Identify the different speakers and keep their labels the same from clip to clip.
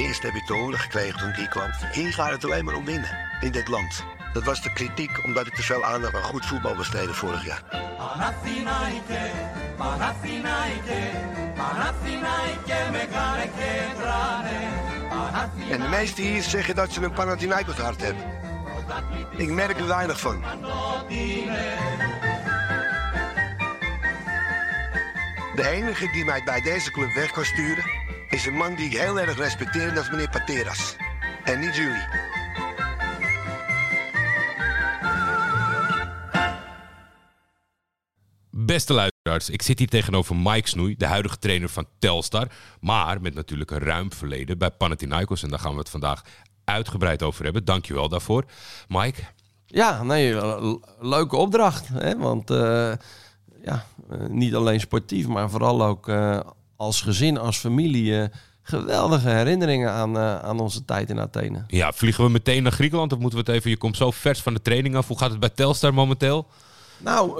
Speaker 1: Eerst heb ik te horen gekregen toen ik hier kwam. Hier gaat het alleen maar om winnen in dit land. Dat was de kritiek omdat ik te veel aandacht aan goed voetbal besteedde vorig jaar. En de meesten hier zeggen dat ze een Panathinaikos hart hebben. Ik merk er weinig van. De enige die mij bij deze club weg kan sturen is een man die ik heel erg respecteer en dat is meneer Pateras. En niet jullie.
Speaker 2: Beste luisteraars, ik zit hier tegenover Mike Snoei, de huidige trainer van Telstar. Maar met natuurlijk een ruim verleden bij Panathinaikos. En daar gaan we het vandaag uitgebreid over hebben. Dankjewel daarvoor. Mike,
Speaker 3: Ja, nee, le- leuke opdracht. Hè? Want eh, ja, eh, niet alleen sportief, maar vooral ook eh, als gezin, als familie. eh, geweldige herinneringen aan, eh, aan onze tijd in Athene.
Speaker 2: ja, vliegen we meteen naar Griekenland of moeten we het even... Je komt zo vers van de training af. Hoe gaat het bij Telstar momenteel?
Speaker 3: Nou, eh,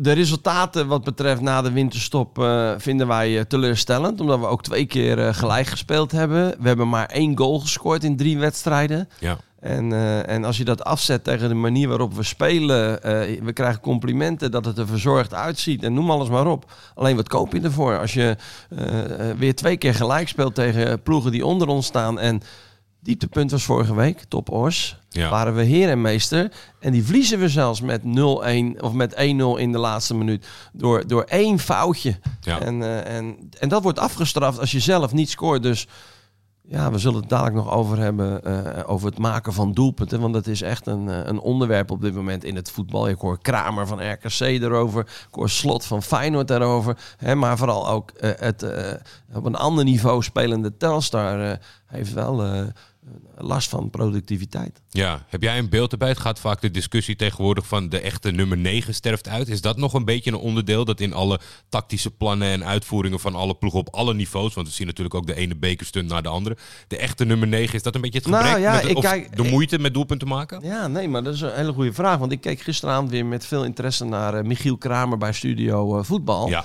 Speaker 3: de resultaten wat betreft na de winterstop vinden wij teleurstellend. Omdat we ook twee keer gelijk gespeeld hebben. We hebben maar één goal gescoord in drie wedstrijden.
Speaker 2: Ja.
Speaker 3: En, eh, en als je dat afzet tegen de manier waarop we spelen, eh, we krijgen complimenten dat het er verzorgd uitziet en noem alles maar op. Alleen wat koop je ervoor? Als je eh, weer twee keer gelijk speelt tegen ploegen die onder ons staan en dieptepunt was vorige week, top Ors,
Speaker 2: Ja.
Speaker 3: waren we heer en meester. En die verliezen we zelfs met 0-1 of met 1-0 in de laatste minuut door, door één foutje.
Speaker 2: Ja.
Speaker 3: En, en, en dat wordt afgestraft als je zelf niet scoort. Dus ja, we zullen het dadelijk nog over hebben. eh, over het maken van doelpunten. Want dat is echt een, eh, een onderwerp op dit moment in het voetbal. Ik hoor Kramer van RKC erover. Ik hoor Slot van Feyenoord daarover. Hè, maar vooral ook eh, het op een ander niveau spelende Telstar heeft wel last van productiviteit.
Speaker 2: Ja, heb jij een beeld erbij? Het gaat vaak de discussie tegenwoordig van de echte nummer 9 sterft uit. Is dat nog een beetje een onderdeel dat in alle tactische plannen en uitvoeringen van alle ploegen op alle niveaus, want we zien natuurlijk ook de ene bekerstunt naar de andere, de echte nummer 9, is dat een beetje het
Speaker 3: Nou,
Speaker 2: gebrek
Speaker 3: ja,
Speaker 2: met,
Speaker 3: ik
Speaker 2: of
Speaker 3: kijk-
Speaker 2: de moeite met doelpunten maken?
Speaker 3: Ja, nee, maar dat is een hele goede vraag. Want ik keek gisteravond weer met veel interesse naar eh, Michiel Kramer bij Studio eh, Voetbal.
Speaker 2: Ja.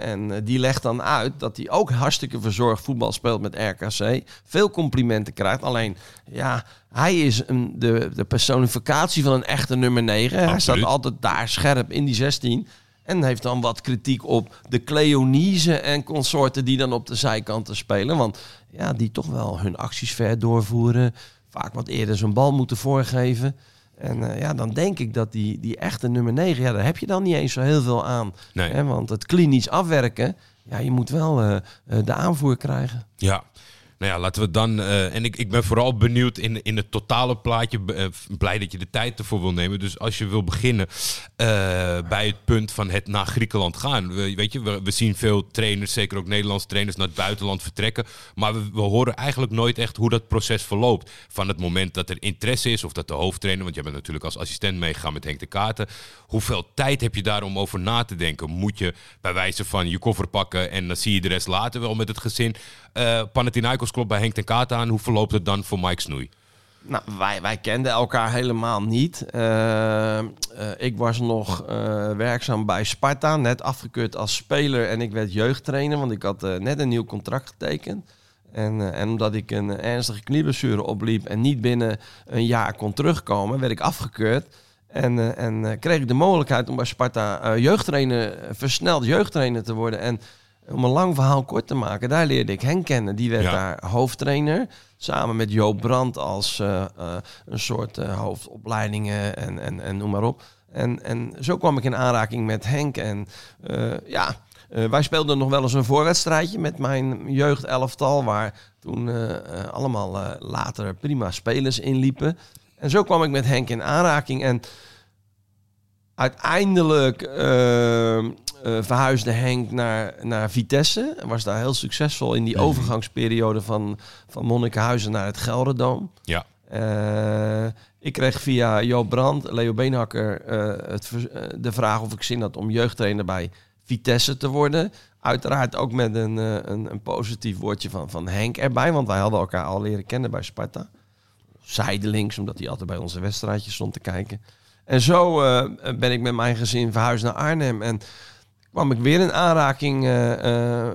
Speaker 3: En eh, die legt dan uit dat hij ook hartstikke verzorgd voetbal speelt met RKC. Veel complimenten krijgt. Alleen, ja, hij is een, de, de personificatie van een echte nummer 9. Hij staat altijd daar scherp in die 16. En heeft dan wat kritiek op de Cleonise en consorten die dan op de zijkanten spelen. Want ja, die toch wel hun acties ver doorvoeren. Vaak wat eerder zijn bal moeten voorgeven. En eh, ja, dan denk ik dat die, die echte nummer 9, ja, daar heb je dan niet eens zo heel veel aan.
Speaker 2: Nee.
Speaker 3: Hè, want het klinisch afwerken, ja, je moet wel eh, eh, de aanvoer krijgen.
Speaker 2: Ja. Nou ja, laten we dan. eh, en ik, ik ben vooral benieuwd in, in het totale plaatje. eh, blij dat je de tijd ervoor wil nemen. Dus als je wil beginnen eh, bij het punt van het naar Griekenland gaan. We, weet je, we, zien veel trainers, zeker ook Nederlandse trainers, naar het buitenland vertrekken. Maar we, we horen eigenlijk nooit echt hoe dat proces verloopt. Van het moment dat er interesse is, of dat de hoofdtrainer, want jij bent natuurlijk als assistent meegegaan met Henk de Katen. Hoeveel tijd heb je daar om over na te denken? Moet je bij wijze van je koffer pakken en dan zie je de rest later wel met het gezin? Eh Klopt bij Henk ten Katen aan. Hoe verloopt het dan voor Mike Snoei?
Speaker 3: Nou, wij, wij kenden elkaar helemaal niet. Eh, eh, ik was nog eh, werkzaam bij Sparta, net afgekeurd als speler. En ik werd jeugdtrainer, want ik had net een nieuw contract getekend. En, en omdat ik een ernstige knieblessure opliep en niet binnen een jaar kon terugkomen, werd ik afgekeurd. En, en kreeg ik de mogelijkheid om bij Sparta jeugdtrainer, versneld jeugdtrainer te worden. En om een lang verhaal kort te maken, daar leerde ik Henk kennen. Die werd
Speaker 2: Ja.
Speaker 3: daar hoofdtrainer. Samen met Joop Brandt als eh, eh, een soort eh, hoofdopleidingen en, en, en noem maar op. En, en zo kwam ik in aanraking met Henk. En ja, wij speelden nog wel eens een voorwedstrijdje met mijn jeugdelftal. Waar toen allemaal later prima spelers inliepen. En zo kwam ik met Henk in aanraking. En uiteindelijk eh, verhuisde Henk naar, naar Vitesse. En was daar heel succesvol in die overgangsperiode van, van Monnikenhuizen naar het Gelderdoom.
Speaker 2: Ja.
Speaker 3: Eh, ik kreeg via Joop Brand, Leo Beenhakker, eh, het, de vraag of ik zin had om jeugdtrainer bij Vitesse te worden. Uiteraard ook met een, een, een positief woordje van, van Henk erbij, want wij hadden elkaar al leren kennen bij Sparta. Zijdelings, omdat hij altijd bij onze wedstrijdjes stond te kijken. En zo ben ik met mijn gezin verhuisd naar Arnhem. En kwam ik weer in aanraking eh, eh,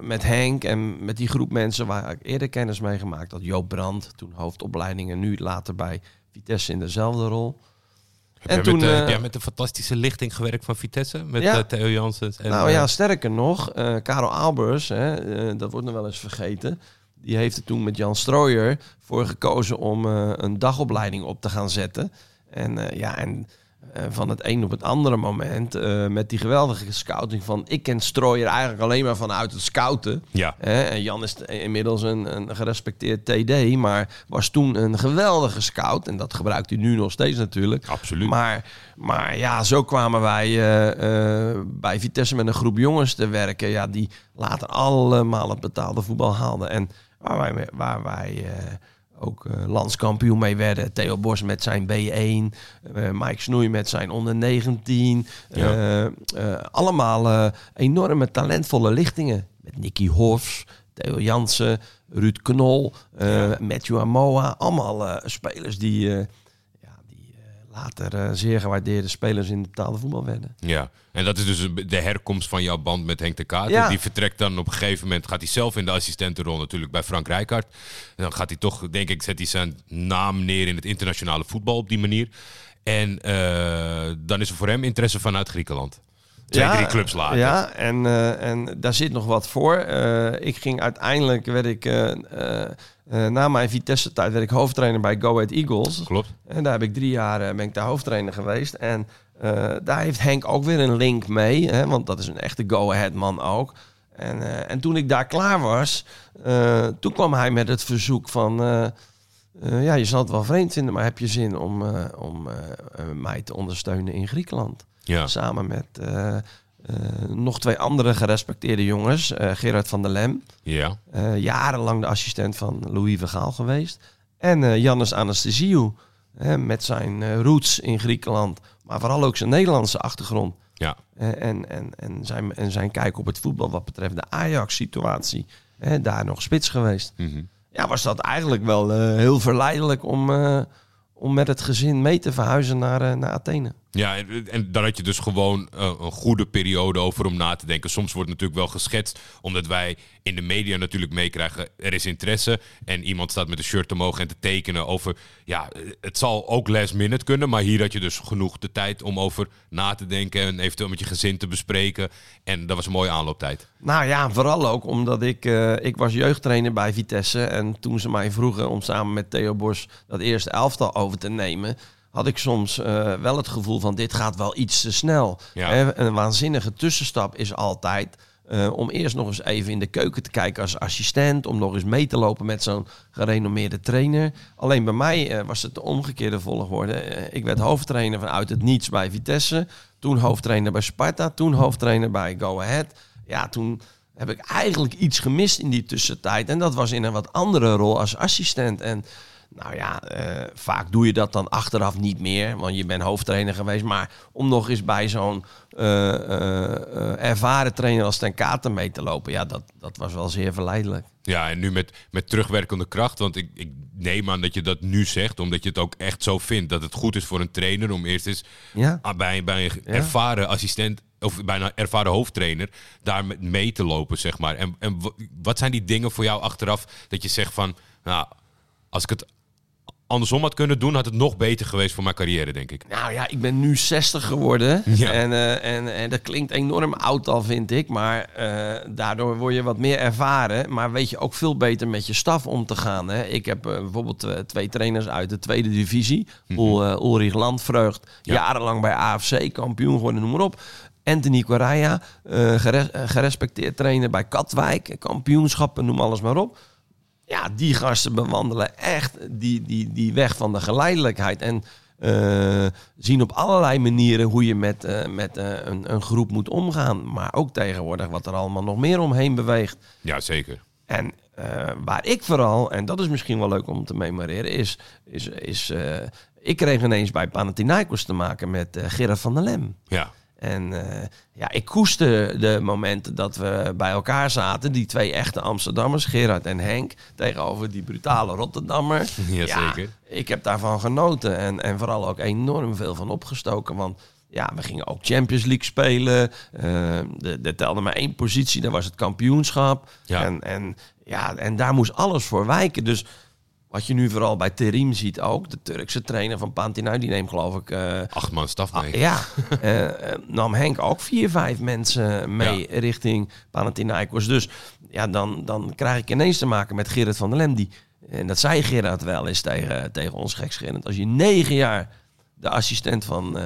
Speaker 3: met Henk en met die groep mensen waar ik eerder kennis mee gemaakt had. Joop Brandt, toen hoofdopleiding en nu later bij Vitesse in dezelfde rol.
Speaker 2: Heb,
Speaker 3: En
Speaker 2: jij
Speaker 3: toen,
Speaker 2: met, eh, heb jij met de fantastische lichting gewerkt van Vitesse? Met
Speaker 3: Ja.
Speaker 2: Theo Janssens? En,
Speaker 3: nou ja, sterker nog, Karel Albers, hè, dat wordt nog wel eens vergeten. Die heeft er toen met Jan Strooijer voor gekozen om een dagopleiding op te gaan zetten. En ja, en van het een op het andere moment, eh, met die geweldige scouting van... Ik ken Strooijer eigenlijk alleen maar vanuit het scouten.
Speaker 2: Ja,
Speaker 3: Hè, en Jan is inmiddels een, een gerespecteerd TD, maar was toen een geweldige scout. En dat gebruikt hij nu nog steeds natuurlijk.
Speaker 2: absoluut.
Speaker 3: Maar, maar ja, zo kwamen wij eh, eh, bij Vitesse met een groep jongens te werken. Ja, die later allemaal het betaalde voetbal haalden. En waar wij, waar wij eh, ook eh, landskampioen mee werden. Theo Bos met zijn B1. eh, Mike Snoei met zijn onder 19.
Speaker 2: Ja.
Speaker 3: Eh, allemaal enorme talentvolle lichtingen. Met Nicky Hofs, Theo Jansen, Ruud Knol, Matthew Amoa. Allemaal spelers die, eh, ja, die eh, later eh, zeer gewaardeerde spelers in het betaalde voetbal werden.
Speaker 2: Ja, en dat is dus de herkomst van jouw band met Henk de Kaat.
Speaker 3: Ja.
Speaker 2: Die vertrekt dan op een gegeven moment, gaat hij zelf in de assistentenrol natuurlijk bij Frank Rijkaard. En dan gaat hij toch, denk ik, zet hij zijn naam neer in het internationale voetbal op die manier. En eh, dan is er voor hem interesse vanuit Griekenland. Twee, drie clubs later.
Speaker 3: Ja, en, eh, en daar zit nog wat voor. Ik ging uiteindelijk, werd ik, eh, na mijn Vitesse-tijd, werd ik hoofdtrainer bij Go Ahead Eagles.
Speaker 2: Klopt.
Speaker 3: En daar heb ik drie jaar eh, ben ik daar hoofdtrainer geweest. En eh, daar heeft Henk ook weer een link mee. Hè, want dat is een echte go-ahead man ook. En, en toen ik daar klaar was, toen kwam hij met het verzoek van... ja, je zal het wel vreemd vinden, maar heb je zin om, om mij te ondersteunen in Griekenland?
Speaker 2: Ja.
Speaker 3: Samen met eh, nog twee andere gerespecteerde jongens. eh, Gerard van der Lem,
Speaker 2: Ja.
Speaker 3: eh, jarenlang de assistent van Louis Vergaal geweest. En Jannes Anastasiou, met zijn roots in Griekenland. Maar vooral ook zijn Nederlandse achtergrond.
Speaker 2: Ja.
Speaker 3: En, en, en, zijn, en zijn kijk op het voetbal wat betreft de Ajax-situatie. daar nog spits geweest.
Speaker 2: Mhm.
Speaker 3: Ja, was dat eigenlijk wel heel verleidelijk om, om met het gezin mee te verhuizen naar, naar Athene.
Speaker 2: Ja, en, en dan had je dus gewoon eh, een goede periode over om na te denken. Soms wordt natuurlijk wel geschetst, omdat wij in de media natuurlijk meekrijgen, er is interesse. En iemand staat met een shirt omhoog en te tekenen over, ja, het zal ook last minute kunnen. Maar hier had je dus genoeg de tijd om over na te denken en eventueel met je gezin te bespreken. En dat was een mooie aanlooptijd.
Speaker 3: Nou ja, vooral ook omdat ik, eh, ik was jeugdtrainer bij Vitesse. En toen ze mij vroegen om samen met Theo Bos dat eerste elftal over te nemen... had ik soms eh, wel het gevoel van dit gaat wel iets te snel.
Speaker 2: Ja.
Speaker 3: Hè, een waanzinnige tussenstap is altijd... eh, om eerst nog eens even in de keuken te kijken als assistent. Om nog eens mee te lopen met zo'n gerenommeerde trainer. Alleen bij mij eh, was het de omgekeerde volgorde. Ik werd hoofdtrainer vanuit het niets bij Vitesse. Toen hoofdtrainer bij Sparta. Toen hoofdtrainer bij Go Ahead. Ja, toen heb ik eigenlijk iets gemist in die tussentijd. En dat was in een wat andere rol als assistent. En nou ja, eh, vaak doe je dat dan achteraf niet meer, want je bent hoofdtrainer geweest. Maar om nog eens bij zo'n eh, ervaren trainer als Ten Katen mee te lopen, ja, dat, dat was wel zeer verleidelijk.
Speaker 2: Ja, en nu met, met terugwerkende kracht. Want ik, ik neem aan dat je dat nu zegt, omdat je het ook echt zo vindt. Dat het goed is voor een trainer om eerst eens
Speaker 3: Ja.
Speaker 2: ah, bij, bij een ervaren assistent of bij een ervaren hoofdtrainer daar met mee te lopen, zeg maar. En, en wa- wat zijn die dingen voor jou achteraf dat je zegt van, nou, als ik het andersom had kunnen doen, had het nog beter geweest voor mijn carrière, denk ik.
Speaker 3: Nou ja, ik ben nu 60 geworden.
Speaker 2: Ja.
Speaker 3: En, eh, en, en dat klinkt enorm oud al, vind ik. Maar eh, daardoor word je wat meer ervaren. Maar weet je ook veel beter met je staf om te gaan. Hè? Ik heb eh, bijvoorbeeld twee trainers uit de tweede divisie. Ul, eh, Ulrich Landvreugd.
Speaker 2: Ja.
Speaker 3: jarenlang bij AFC, kampioen geworden, noem maar op. Anthony Correa, gere- eh, gerespecteerd trainer bij Katwijk. Kampioenschappen, noem alles maar op. Ja, die gasten bewandelen echt die, die, die weg van de geleidelijkheid. En eh, zien op allerlei manieren hoe je met, eh, met eh, een, een groep moet omgaan. Maar ook tegenwoordig wat er allemaal nog meer omheen beweegt.
Speaker 2: Ja, zeker.
Speaker 3: En waar ik vooral, en dat is misschien wel leuk om te memoreren, is... is, is ik kreeg ineens bij Panathinaikos te maken met Gerard van der Lem.
Speaker 2: Ja.
Speaker 3: En eh, ja, ik koester de momenten dat we bij elkaar zaten. Die twee echte Amsterdammers, Gerard en Henk, tegenover die brutale Rotterdammer.
Speaker 2: Jazeker.
Speaker 3: ik heb daarvan genoten en, en vooral ook enorm veel van opgestoken. Want ja, we gingen ook Champions League spelen. Uh, er telde maar één positie, dat was het kampioenschap.
Speaker 2: Ja.
Speaker 3: En, en, ja, en daar moest alles voor wijken. Dus wat je nu vooral bij Terim ziet ook, de Turkse trainer van Pantinaikos, die neemt geloof ik... eh,
Speaker 2: Acht man staf mee.
Speaker 3: Ah, ja, eh, eh, nam Henk ook vier, vijf mensen mee richting Panathinaikos. Dus ja, dan, dan krijg ik ineens te maken met Gerrit van der Lem. Die, en dat zei Gerard wel eens tegen, tegen ons gekscherend. Als je negen jaar de assistent van,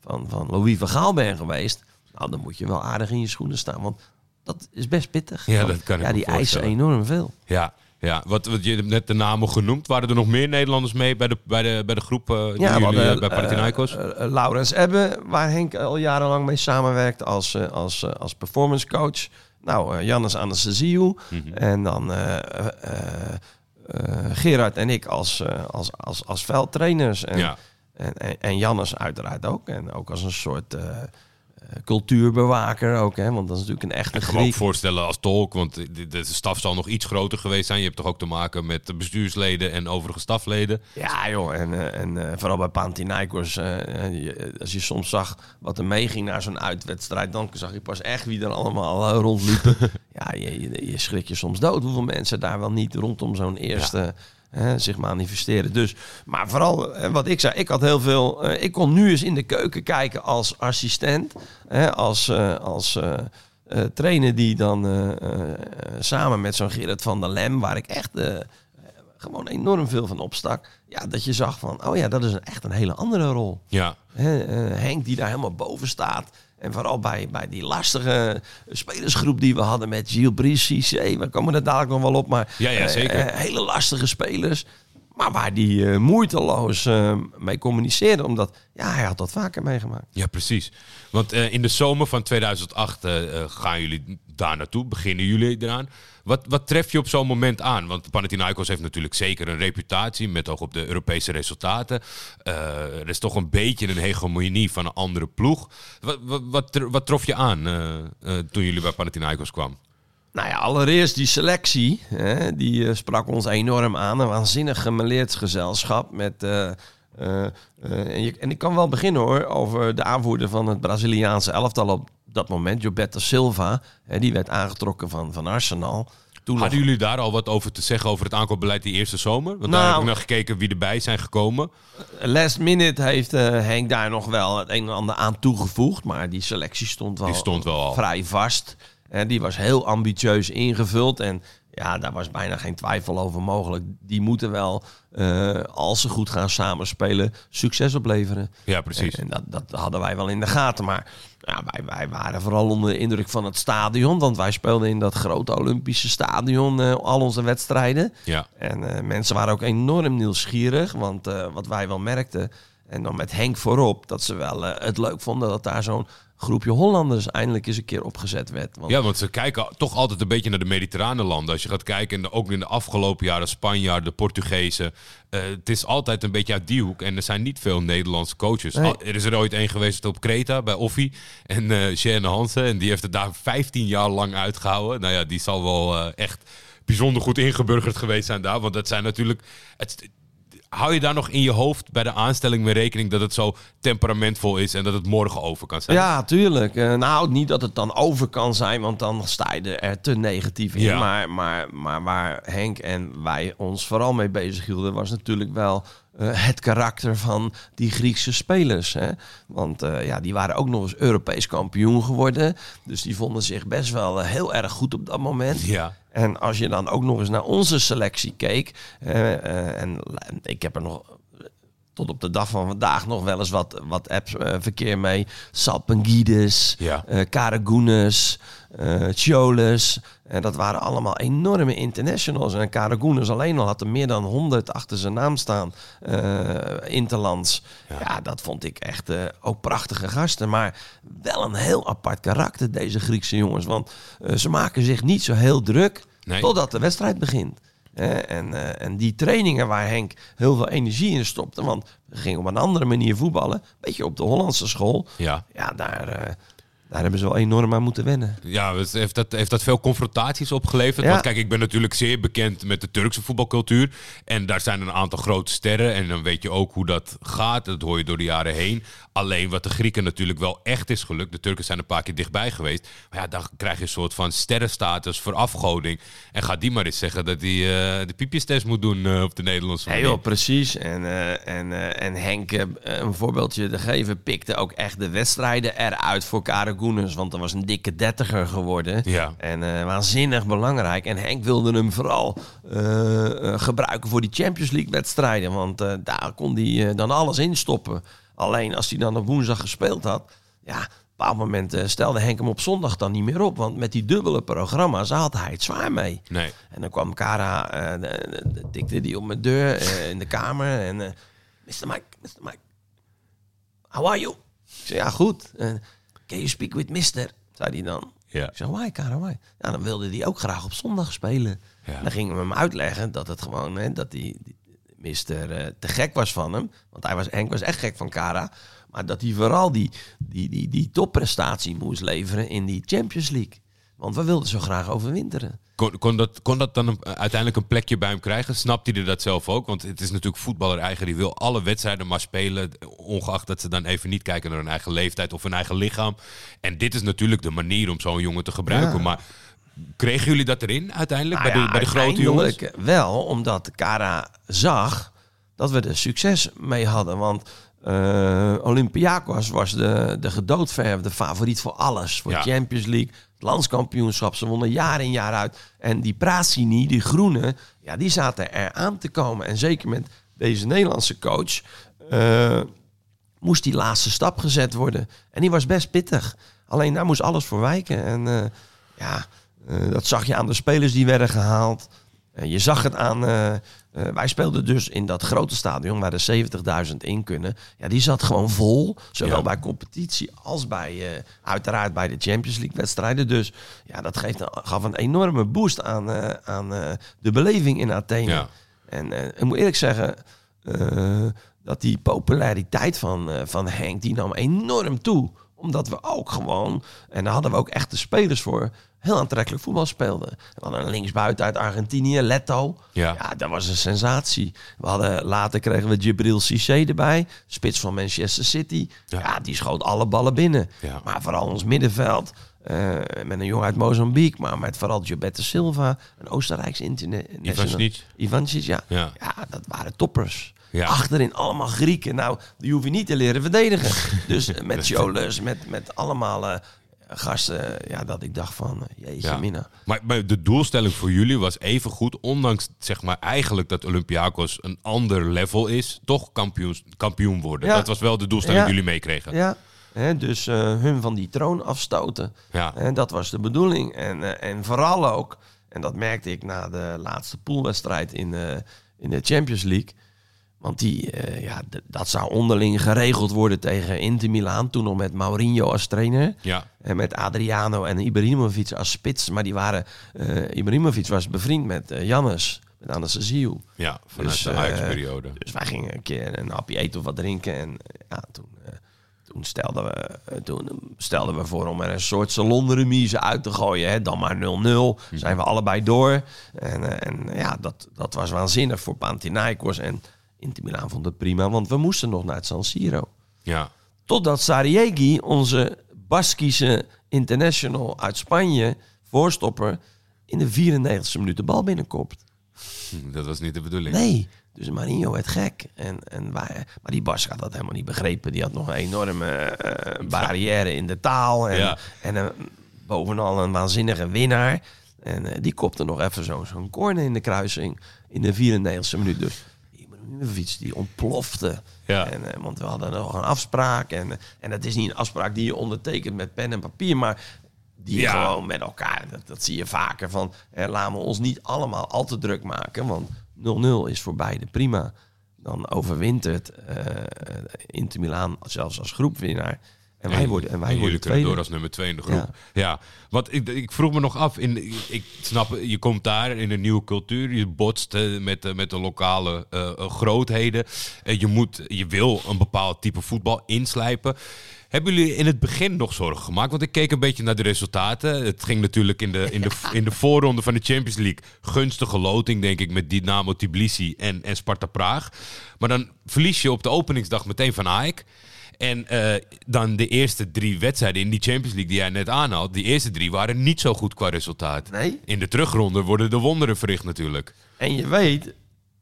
Speaker 3: van, van Louis van Gaal bent geweest... Nou, dan moet je wel aardig in je schoenen staan. Want dat is best pittig.
Speaker 2: Ja, dat kan ik
Speaker 3: Ja, die eisen enorm veel.
Speaker 2: Ja, ja. Wat, wat je hebt net de namen genoemd. Waren er nog meer Nederlanders mee bij de, bij de, bij de groep die
Speaker 3: Ja,
Speaker 2: jullie, eh, bij Panathinaikos?
Speaker 3: eh, Laurens Ebbe, waar Henk al jarenlang mee samenwerkt als, als, als performance coach. Nou, Jannes Anastasiou.
Speaker 2: Mhm.
Speaker 3: En dan Gerard en ik als, als, als, als veldtrainers. En,
Speaker 2: ja.
Speaker 3: en, en, en Jannes uiteraard ook. En ook als een soort cultuurbewaker ook. Hè? Want dat is natuurlijk een echte
Speaker 2: Ik kan me ook voorstellen als tolk, want de, de staf zal nog iets groter geweest zijn. Je hebt toch ook te maken met de bestuursleden en overige stafleden.
Speaker 3: Ja, joh. En, eh, en eh, vooral bij Panathinaikos, eh, eh, als je soms zag wat er meeging naar zo'n uitwedstrijd, dan zag je pas echt wie er allemaal eh, rondliepen. ja, je, je, je schrik je soms dood hoeveel mensen daar wel niet rondom zo'n eerste hè, zich manifesteren. Dus, maar vooral wat ik zei, ik had heel veel. eh, ik kon nu eens in de keuken kijken als assistent, hè, als, eh, als eh, trainer die dan samen met zo'n Gerrit van der Lem, waar ik echt gewoon enorm veel van opstak. Ja, dat je zag van, oh ja, dat is een, echt een hele andere rol.
Speaker 2: Ja,
Speaker 3: Hè, Henk die daar helemaal boven staat. En vooral bij, bij die lastige spelersgroep die we hadden met Gilles Brice, Cissé, we komen er dadelijk nog wel op. Maar
Speaker 2: Ja, ja,
Speaker 3: eh,
Speaker 2: zeker.
Speaker 3: eh, hele lastige spelers. Maar waar die eh, moeiteloos mee communiceerde. Omdat, ja, hij had dat vaker meegemaakt.
Speaker 2: ja precies. Want in de zomer van 2008 eh, eh, gaan jullie daar naartoe, beginnen jullie eraan. Wat, wat tref je op zo'n moment aan? Want Panathinaikos heeft natuurlijk zeker een reputatie met oog op de Europese resultaten. Eh, er is toch een beetje een hegemonie van een andere ploeg. Wat, wat, wat, tr- wat trof je aan eh, eh, toen jullie bij Panathinaikos kwamen?
Speaker 3: Nou ja, allereerst die selectie. Hè, die sprak ons enorm aan. Een waanzinnig gemeleerd gezelschap. Met, en, je- en ik kan wel beginnen hoor. Over de aanvoerder van het Braziliaanse elftal op dat moment. Gilberto Silva. Hè, die werd aangetrokken van, van Arsenal. Toen nog-
Speaker 2: Hadden jullie daar al wat over te zeggen over het aankoopbeleid die eerste zomer? Want
Speaker 3: Nou-
Speaker 2: daar heb ik naar gekeken wie erbij zijn gekomen.
Speaker 3: Last minute heeft eh, Henk daar nog wel het een en ander aan toegevoegd. Maar die selectie stond wel,
Speaker 2: Die stond wel al.
Speaker 3: vrij vast. En die was heel ambitieus ingevuld. En ja, daar was bijna geen twijfel over mogelijk. Die moeten wel, eh, als ze goed gaan samenspelen, succes opleveren.
Speaker 2: Ja, precies.
Speaker 3: En, dat, dat hadden wij wel in de gaten. Maar ja, wij, wij waren vooral onder de indruk van het stadion. Want wij speelden in dat grote Olympische stadion eh, al onze wedstrijden.
Speaker 2: Ja.
Speaker 3: En eh, mensen waren ook enorm nieuwsgierig. Want wat wij wel merkten, en dan met Henk voorop, dat ze wel het leuk vonden dat daar zo'n groepje Hollanders eindelijk eens een keer opgezet werd. Want,
Speaker 2: Ja, want ze kijken toch altijd een beetje naar de mediterrane landen. Als je gaat kijken, de, ook in de afgelopen jaren, Spanjaarden, de Portugezen. eh, het is altijd een beetje uit die hoek. En er zijn niet veel Nederlandse coaches.
Speaker 3: Nee.
Speaker 2: Er is er ooit één geweest op Kreta, bij Offie. En Sjane Hansen. En die heeft het daar 15 jaar lang uitgehouden. Nou ja, die zal wel eh, echt bijzonder goed ingeburgerd geweest zijn daar. Want dat zijn natuurlijk... Het, hou je daar nog in je hoofd bij de aanstelling mee rekening dat het zo temperamentvol is en dat het morgen over kan zijn?
Speaker 3: Ja, tuurlijk. Eh, nou, niet dat het dan over kan zijn, want dan sta je er te negatief in.
Speaker 2: Ja.
Speaker 3: Maar, maar, maar waar Henk en wij ons vooral mee bezig hielden, was natuurlijk wel eh, het karakter van die Griekse spelers. Hè? Want eh, ja, die waren ook nog eens Europees kampioen geworden. Dus die vonden zich best wel eh, heel erg goed op dat moment.
Speaker 2: Ja.
Speaker 3: En als je dan ook nog eens naar onze selectie keek. en ik heb er nog tot op de dag van vandaag nog wel eens wat, wat apps eh, verkeer mee. Salpengides,
Speaker 2: Ja.
Speaker 3: Choles. En dat waren allemaal enorme internationals. En Karagunes alleen al had er meer dan 100 achter zijn naam staan. interlands. Ja. dat vond ik echt ook prachtige gasten. Maar wel een heel apart karakter, deze Griekse jongens. Want ze maken zich niet zo heel druk
Speaker 2: Nee.
Speaker 3: totdat de wedstrijd begint. En, eh, en die trainingen waar Henk heel veel energie in stopte, want we gingen op een andere manier voetballen, beetje op de Hollandse school.
Speaker 2: Ja.
Speaker 3: Ja, daar, eh, daar hebben ze wel enorm aan moeten wennen.
Speaker 2: Ja, heeft dat, heeft dat veel confrontaties opgeleverd?
Speaker 3: Ja.
Speaker 2: Want kijk, ik ben natuurlijk zeer bekend met de Turkse voetbalcultuur. En daar zijn een aantal grote sterren. En dan weet je ook hoe dat gaat. Dat hoor je door de jaren heen. Alleen wat de Grieken natuurlijk wel echt is gelukt. De Turken zijn een paar keer dichtbij geweest. Maar ja, dan krijg je een soort van sterrenstatus voor afgoding. En ga die maar eens zeggen dat hij eh, de piepjestest moet doen eh, op de Nederlandse manier.
Speaker 3: joh, precies. En, eh, en, en Henk, een voorbeeldje te geven, pikte ook echt de wedstrijden eruit voor Karagoenens. Want dat was een dikke dertiger geworden.
Speaker 2: Ja.
Speaker 3: En waanzinnig belangrijk. En Henk wilde hem vooral gebruiken voor die Champions League wedstrijden. Want daar kon hij dan alles in stoppen. Alleen als hij dan op woensdag gespeeld had, ja, op een bepaald moment eh, stelde Henk hem op zondag dan niet meer op. Want met die dubbele programma's had hij het zwaar mee.
Speaker 2: Nee.
Speaker 3: En dan kwam Kara, eh, de- de- tikte die op mijn deur eh, in de kamer. En eh Mr. Mike, Mr. Mike, how are you? Ik zei, ja, goed. Eh, can you speak with Mister? Zei hij dan.
Speaker 2: Ja.
Speaker 3: Ik zeg, why, Kara, why? Ja, dan wilde hij ook graag op zondag spelen.
Speaker 2: Ja.
Speaker 3: Dan gingen we hem uitleggen dat het gewoon, hè, dat die, die Mister eh, te gek was van hem. Want hij was, Henk was echt gek van Kara. Maar dat hij vooral die, die, die, die topprestatie moest leveren in die Champions League. Want we wilden zo graag overwinteren.
Speaker 2: Kon, kon, dat, kon dat dan een- uiteindelijk een plekje bij hem krijgen? Snapt hij er dat zelf ook? Want het is natuurlijk voetballer eigen. Die wil alle wedstrijden maar spelen. Ongeacht dat ze dan even niet kijken naar hun eigen leeftijd of hun eigen lichaam. En dit is natuurlijk de manier om zo'n jongen te gebruiken.
Speaker 3: Ja.
Speaker 2: Maar kregen jullie dat erin uiteindelijk?
Speaker 3: Nou
Speaker 2: bij, de, bij de grote jongens?
Speaker 3: Wel, omdat Kara zag dat we er succes mee hadden. Want eh Olympiakos was de, de gedoodverfde favoriet voor alles. Voor
Speaker 2: Ja.
Speaker 3: Champions League, het landskampioenschap. Ze wonnen jaar in jaar uit. En die Prasini, die groene, ja, die zaten er aan te komen. En zeker met deze Nederlandse coach... eh, moest die laatste stap gezet worden. En die was best pittig. Alleen daar moest alles voor wijken. En eh, ja, dat zag je aan de spelers die werden gehaald. Eh, je zag het aan... eh, eh, wij speelden dus in dat grote stadion waar er 70.000 in kunnen. Ja, die zat gewoon vol. Zowel
Speaker 2: Ja.
Speaker 3: bij competitie als bij, eh, uiteraard bij de Champions League wedstrijden. Dus ja, dat geeft een, gaf een enorme boost aan, eh, aan eh, de beleving in Athene.
Speaker 2: Ja.
Speaker 3: En eh, ik moet eerlijk zeggen, eh, dat die populariteit van, eh, van Henk, die nam enorm toe. Omdat we ook gewoon, en daar hadden we ook echt de spelers voor, heel aantrekkelijk voetbal speelden. We hadden een linksbuiten uit Argentinië, Leto.
Speaker 2: Ja.
Speaker 3: Ja. dat was een sensatie. We hadden, later kregen we Jibril Cissé erbij, spits van Manchester City.
Speaker 2: Ja.
Speaker 3: Ja, die schoot alle ballen binnen.
Speaker 2: Ja.
Speaker 3: Maar vooral ons middenveld, eh, met een jongen uit Mozambique, maar met vooral Gilberto Silva, een Oostenrijkse international. Ja.
Speaker 2: Ja.
Speaker 3: ja. dat waren toppers.
Speaker 2: Ja.
Speaker 3: Achterin allemaal Grieken. Nou, die hoef je niet te leren verdedigen. dus eh, met Jolis, met, met allemaal eh, gasten, ja, dat ik dacht van, eh, jeetje
Speaker 2: Ja.
Speaker 3: mina.
Speaker 2: Maar, maar de doelstelling voor jullie was even goed, ondanks zeg maar eigenlijk dat Olympiakos een ander level is, toch kampioen, kampioen worden.
Speaker 3: Ja.
Speaker 2: Dat was wel de doelstelling die jullie meekregen.
Speaker 3: Ja, dus eh, hun van die troon afstoten.
Speaker 2: Ja.
Speaker 3: En dat was de bedoeling. En, eh, en vooral ook, en dat merkte ik na de laatste poolwedstrijd in, eh, in de Champions League. Want die, eh, ja, dat zou onderling geregeld worden tegen Inter Milaan. Toen nog met Mourinho als trainer.
Speaker 2: Ja.
Speaker 3: En met Adriano en Ibrahimovic als spits. Maar die waren, eh Ibrahimovic was bevriend met eh Jannes, met Anastasiou.
Speaker 2: Ja, vanuit
Speaker 3: Dus,
Speaker 2: de Ajax-periode.
Speaker 3: Dus wij gingen een keer een hapje eten of wat drinken. En ja, toen, toen, stelden we, toen stelden we voor om er een soort salonremise uit te gooien. Hè. Dan maar 0-0. Zijn we allebei door. En, en ja, dat, dat was waanzinnig voor Panathinaikos. En Inter Milaan vond het prima, want we moesten nog naar het San Siro.
Speaker 2: Ja.
Speaker 3: Totdat Sariegi, onze Baskische international uit Spanje, voorstopper, in de 94e minuut de bal binnenkopt.
Speaker 2: Hm, Dat was niet de bedoeling.
Speaker 3: Nee, dus Marinho werd gek. En, en wij, maar die Bask had dat helemaal niet begrepen. Die had nog een enorme eh, barrière in de taal. En,
Speaker 2: Ja.
Speaker 3: en bovenal een waanzinnige winnaar. En eh, die kopte nog even zo- zo'n corner in de kruising in de 94e minuut. Dus Ibrahimovic die ontplofte.
Speaker 2: Ja.
Speaker 3: En, eh, want we hadden nog een afspraak. En, en dat is niet een afspraak die je ondertekent met pen en papier. Maar die
Speaker 2: Ja.
Speaker 3: gewoon met elkaar, dat, dat zie je vaker. Van eh, laten we ons niet allemaal al te druk maken. Want 0-0 is voor beide prima. Dan overwintert eh Inter Milaan zelfs als groepwinnaar. En wij worden, en wij
Speaker 2: jullie
Speaker 3: worden tweede.
Speaker 2: door als nummer 2 in de groep. Ja, want ik, ik vroeg me nog af. In, ik snap, je komt daar in een nieuwe cultuur. Je botst eh, met, de- met de lokale eh, eh, grootheden. Eh, je, moet, je wil een bepaald type voetbal inslijpen. Hebben jullie in het begin nog zorgen gemaakt? Want ik keek een beetje naar de resultaten. Het ging natuurlijk in de, in de, in de voorronde van de Champions League. Gunstige loting, denk ik, met Dynamo Tbilisi en, en Sparta Praag. Maar dan verlies je op de openingsdag meteen van AEK. En eh, dan de eerste drie wedstrijden in die Champions League die jij net aanhaalt. Die eerste drie waren niet zo goed qua resultaat.
Speaker 3: Nee.
Speaker 2: In de terugronde worden de wonderen verricht natuurlijk.
Speaker 3: En je weet,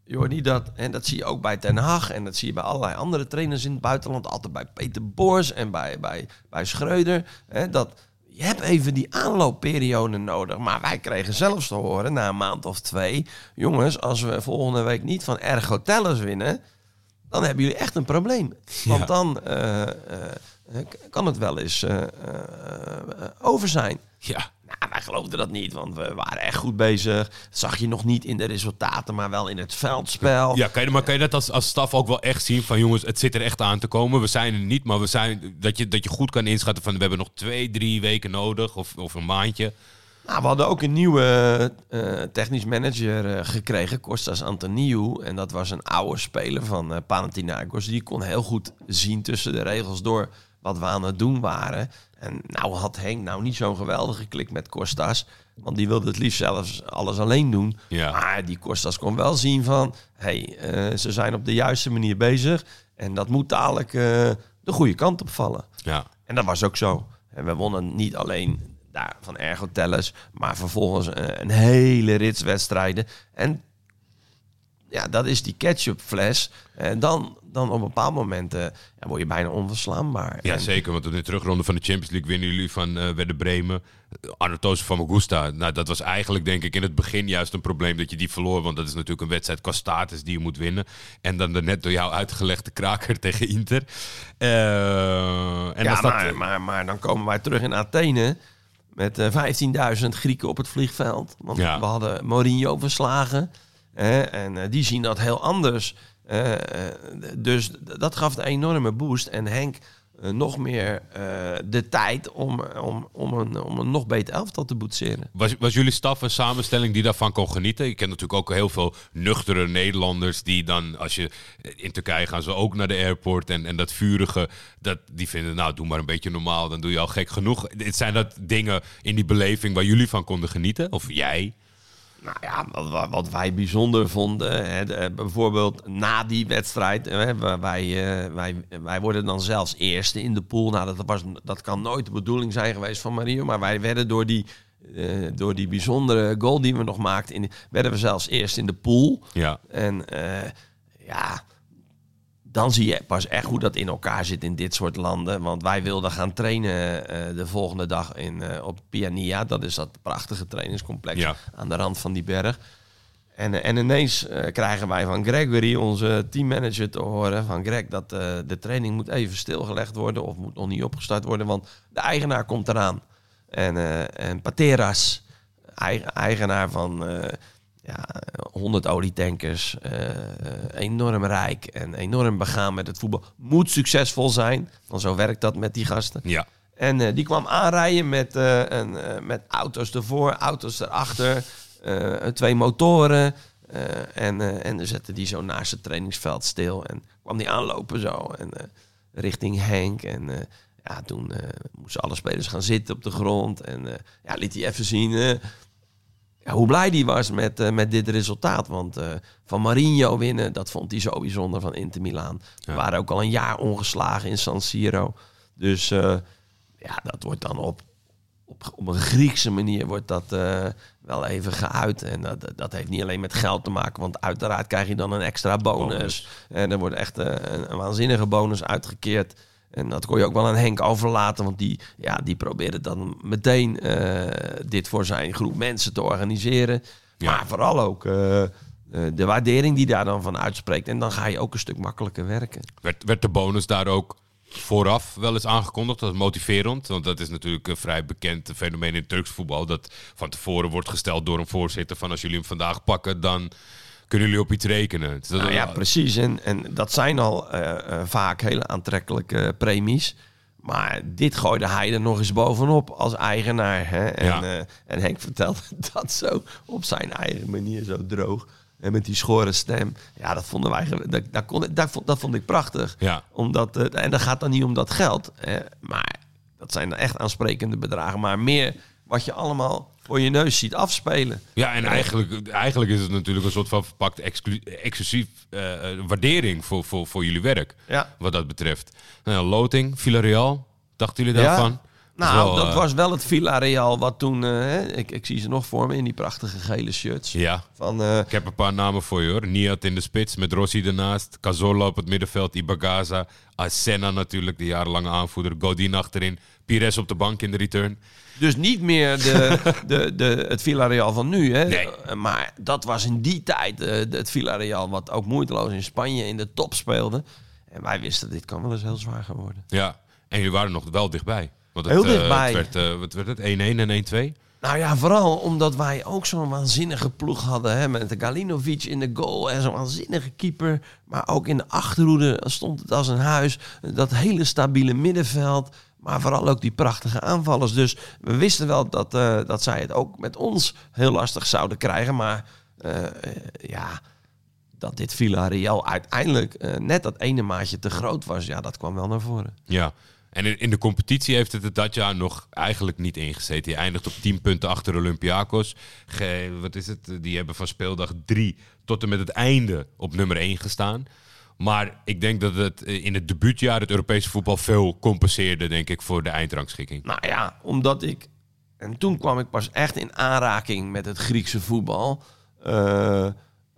Speaker 3: Jordi, dat, en dat zie je ook bij Ten Hag en dat zie je bij allerlei andere trainers in het buitenland, altijd bij Peter Boers en bij, bij, bij Schreuder, hè, dat je hebt even die aanloopperiode nodig. Maar wij kregen zelfs te horen na een maand of twee, jongens, als we volgende week niet van Ergo Tellers winnen, dan hebben jullie echt een probleem. Want
Speaker 2: Ja.
Speaker 3: dan eh, eh, kan het wel eens eh, over zijn.
Speaker 2: Ja,
Speaker 3: Nou, wij geloofden dat niet, want we waren echt goed bezig. Dat zag je nog niet in de resultaten, maar wel in het veldspel.
Speaker 2: ja kan je, maar kan je dat als, als staf ook wel echt zien? Van jongens, het zit er echt aan te komen. We zijn er niet, maar we zijn, dat, je, dat je goed kan inschatten van... we hebben nog twee, drie weken nodig of, of een maandje.
Speaker 3: Nou, we hadden ook een nieuwe eh, technisch manager eh, gekregen, Kostas Antoniou. En dat was een oude speler van eh Panathinaikos. Die kon heel goed zien tussen de regels door wat we aan het doen waren. En nou had Henk nou niet zo'n geweldige klik met Kostas. Want die wilde het liefst zelfs alles alleen doen.
Speaker 2: Ja.
Speaker 3: Maar die Kostas kon wel zien van... hey, ze zijn op de juiste manier bezig. En dat moet dadelijk de goede kant op vallen.
Speaker 2: Ja,
Speaker 3: En dat was ook zo. En we wonnen niet alleen daar van Ergo Tellers, maar vervolgens eh, een hele rits wedstrijden. En ja, dat is die ketchupfles. En dan, dan op een bepaald moment eh, ja, word je bijna onverslaanbaar.
Speaker 2: ja
Speaker 3: En-
Speaker 2: zeker. Want in de terugronde van de Champions League winnen jullie van eh Werder Bremen. Arnautoze van Augusta. Nou, dat was eigenlijk denk ik in het begin juist een probleem dat je die verloor. Want dat is natuurlijk een wedstrijd qua status die je moet winnen. En dan de net door jou uitgelegde kraker tegen Inter. Eh, en
Speaker 3: ja,
Speaker 2: als dat,
Speaker 3: maar, maar, maar dan komen wij terug in Athene met eh 15.000 Grieken op het vliegveld. Want
Speaker 2: Ja.
Speaker 3: we hadden Mourinho verslagen. hè, en eh, die zien dat heel anders. Eh, eh, dus dat gaf een enorme boost. En Henk eh, nog meer eh, de tijd om, om, om, een, om een nog beter elftal te boetseren.
Speaker 2: Was, was jullie staf een samenstelling die daarvan kon genieten? Je kent natuurlijk ook heel veel nuchtere Nederlanders die dan, als je in Turkije gaan ze ook naar de airport en, en dat vurige, dat, die vinden, nou doe maar een beetje normaal, dan doe je al gek genoeg. Zijn dat dingen in die beleving waar jullie van konden genieten? Of jij?
Speaker 3: Nou ja, wat, wat- wij bijzonder vonden, hè, de- bijvoorbeeld na die wedstrijd, hè, wij, wij, eh, wij, wij worden dan zelfs eerste in de pool. Nou, dat, was, dat kan nooit de bedoeling zijn geweest van Mario, maar wij werden door die, eh, door die bijzondere goal die we nog maakten, in, werden we zelfs eerst in de pool.
Speaker 2: Ja.
Speaker 3: En eh, ja, dan zie je pas echt hoe dat in elkaar zit in dit soort landen. Want wij wilden gaan trainen eh, de volgende dag in, eh, op Piania. Dat is dat prachtige trainingscomplex
Speaker 2: Ja.
Speaker 3: aan de rand van die berg. En, eh, en ineens krijgen wij van Gregory, onze teammanager, te horen van Greg dat de training moet even stilgelegd worden of moet nog niet opgestart worden, want de eigenaar komt eraan. En, en Pateras, eigen- eigenaar van ja, 100 olietankers, eh, enorm rijk en enorm begaan met het voetbal, moet succesvol zijn. Want zo werkt dat met die gasten.
Speaker 2: Ja.
Speaker 3: En eh, die kwam aanrijden met, eh, een, met auto's ervoor, auto's erachter, twee motoren. en, en dan zette die zo naast het trainingsveld stil. En kwam die aanlopen zo. En richting Henk. En ja, toen moesten alle spelers gaan zitten op de grond. En ja, liet hij even zien ja, hoe blij die was met, eh, met dit resultaat. Want eh, van Marinho winnen, dat vond hij zo bijzonder van Inter Milaan. We waren ook al een jaar ongeslagen in San Siro. Dus eh, ja, dat wordt dan op, op, op een Griekse manier wordt dat wel even geuit. En dat, dat heeft niet alleen met geld te maken, want uiteraard krijg je dan een extra bonus.
Speaker 2: Bonus.
Speaker 3: En er wordt echt een, een waanzinnige bonus uitgekeerd. En dat kon je ook wel aan Henk overlaten, want die, ja, die probeerde dan meteen eh, dit voor zijn groep mensen te organiseren.
Speaker 2: Ja.
Speaker 3: Maar vooral ook eh, eh, de waardering die daar dan van uitspreekt. En dan ga je ook een stuk makkelijker werken.
Speaker 2: Werd, werd de bonus daar ook vooraf wel eens aangekondigd als motiverend? Want dat is natuurlijk een vrij bekend fenomeen in Turks voetbal. Dat van tevoren wordt gesteld door een voorzitter van als jullie hem vandaag pakken, dan kunnen jullie op iets rekenen. Dus dat-
Speaker 3: Nou ja, precies. En, en dat zijn al eh, eh, vaak hele aantrekkelijke premies. Maar dit gooide hij er nog eens bovenop als eigenaar. Hè? En,
Speaker 2: Ja.
Speaker 3: eh, en Henk vertelde dat zo op zijn eigen manier, zo droog. En met die schore stem. Ja, dat vonden wij. Dat, dat, kon, dat, vond, dat vond ik prachtig.
Speaker 2: Ja.
Speaker 3: Omdat, en dat gaat dan niet om dat geld. maar dat zijn echt aansprekende bedragen. Maar meer wat je allemaal voor je neus ziet afspelen.
Speaker 2: Ja, en eigenlijk, eigenlijk is het natuurlijk een soort van verpakt exclu- exclusief eh, eh, waardering voor, voor, voor jullie werk.
Speaker 3: Ja.
Speaker 2: Wat dat betreft. Nou, Loting, Villarreal, dachten jullie daarvan?
Speaker 3: Nou, dat
Speaker 2: eh,
Speaker 3: was wel het Villarreal wat toen... eh, ik, ik zie ze nog voor me in die prachtige gele shirts.
Speaker 2: Ja,
Speaker 3: Van, eh,
Speaker 2: ik heb een paar namen voor je hoor. Niat in de spits met Rossi ernaast. Cazorla op het middenveld. Ibagaza. Asenna natuurlijk, de jarenlange aanvoerder. Godin achterin. Pires op de bank in de return.
Speaker 3: Dus niet meer de, de, de, het Villarreal van nu. Hè?
Speaker 2: Nee.
Speaker 3: Maar dat was in die tijd het Villarreal wat ook moeiteloos in Spanje in de top speelde. En wij wisten, dit kan wel eens heel zwaar gaan worden.
Speaker 2: Ja, en jullie waren nog wel dichtbij. Want het,
Speaker 3: Heel
Speaker 2: eh,
Speaker 3: dichtbij.
Speaker 2: het werd, eh, wat werd het? 1-1 en 1-2?
Speaker 3: Nou ja, vooral omdat wij ook zo'n waanzinnige ploeg hadden. Hè, met de Galinovic in de goal en zo'n waanzinnige keeper. Maar ook in de achterhoede stond het als een huis. Dat hele stabiele middenveld. Maar vooral ook die prachtige aanvallers. Dus we wisten wel dat, eh, dat zij het ook met ons heel lastig zouden krijgen. Maar ja, dat dit Villarreal uiteindelijk net dat ene maatje te groot was. Ja, dat kwam wel naar voren.
Speaker 2: Ja. En in, de competitie heeft het er dat jaar nog eigenlijk niet ingezeten. Je eindigt op 10 punten achter Olympiakos. Wat is het? Die hebben van speeldag 3 tot en met het einde op nummer 1 gestaan. Maar ik denk dat het eh, in het debuutjaar het Europese voetbal veel compenseerde, denk ik, voor de eindrangschikking.
Speaker 3: Nou ja, omdat ik. En toen kwam ik pas echt in aanraking met het Griekse voetbal. Eh,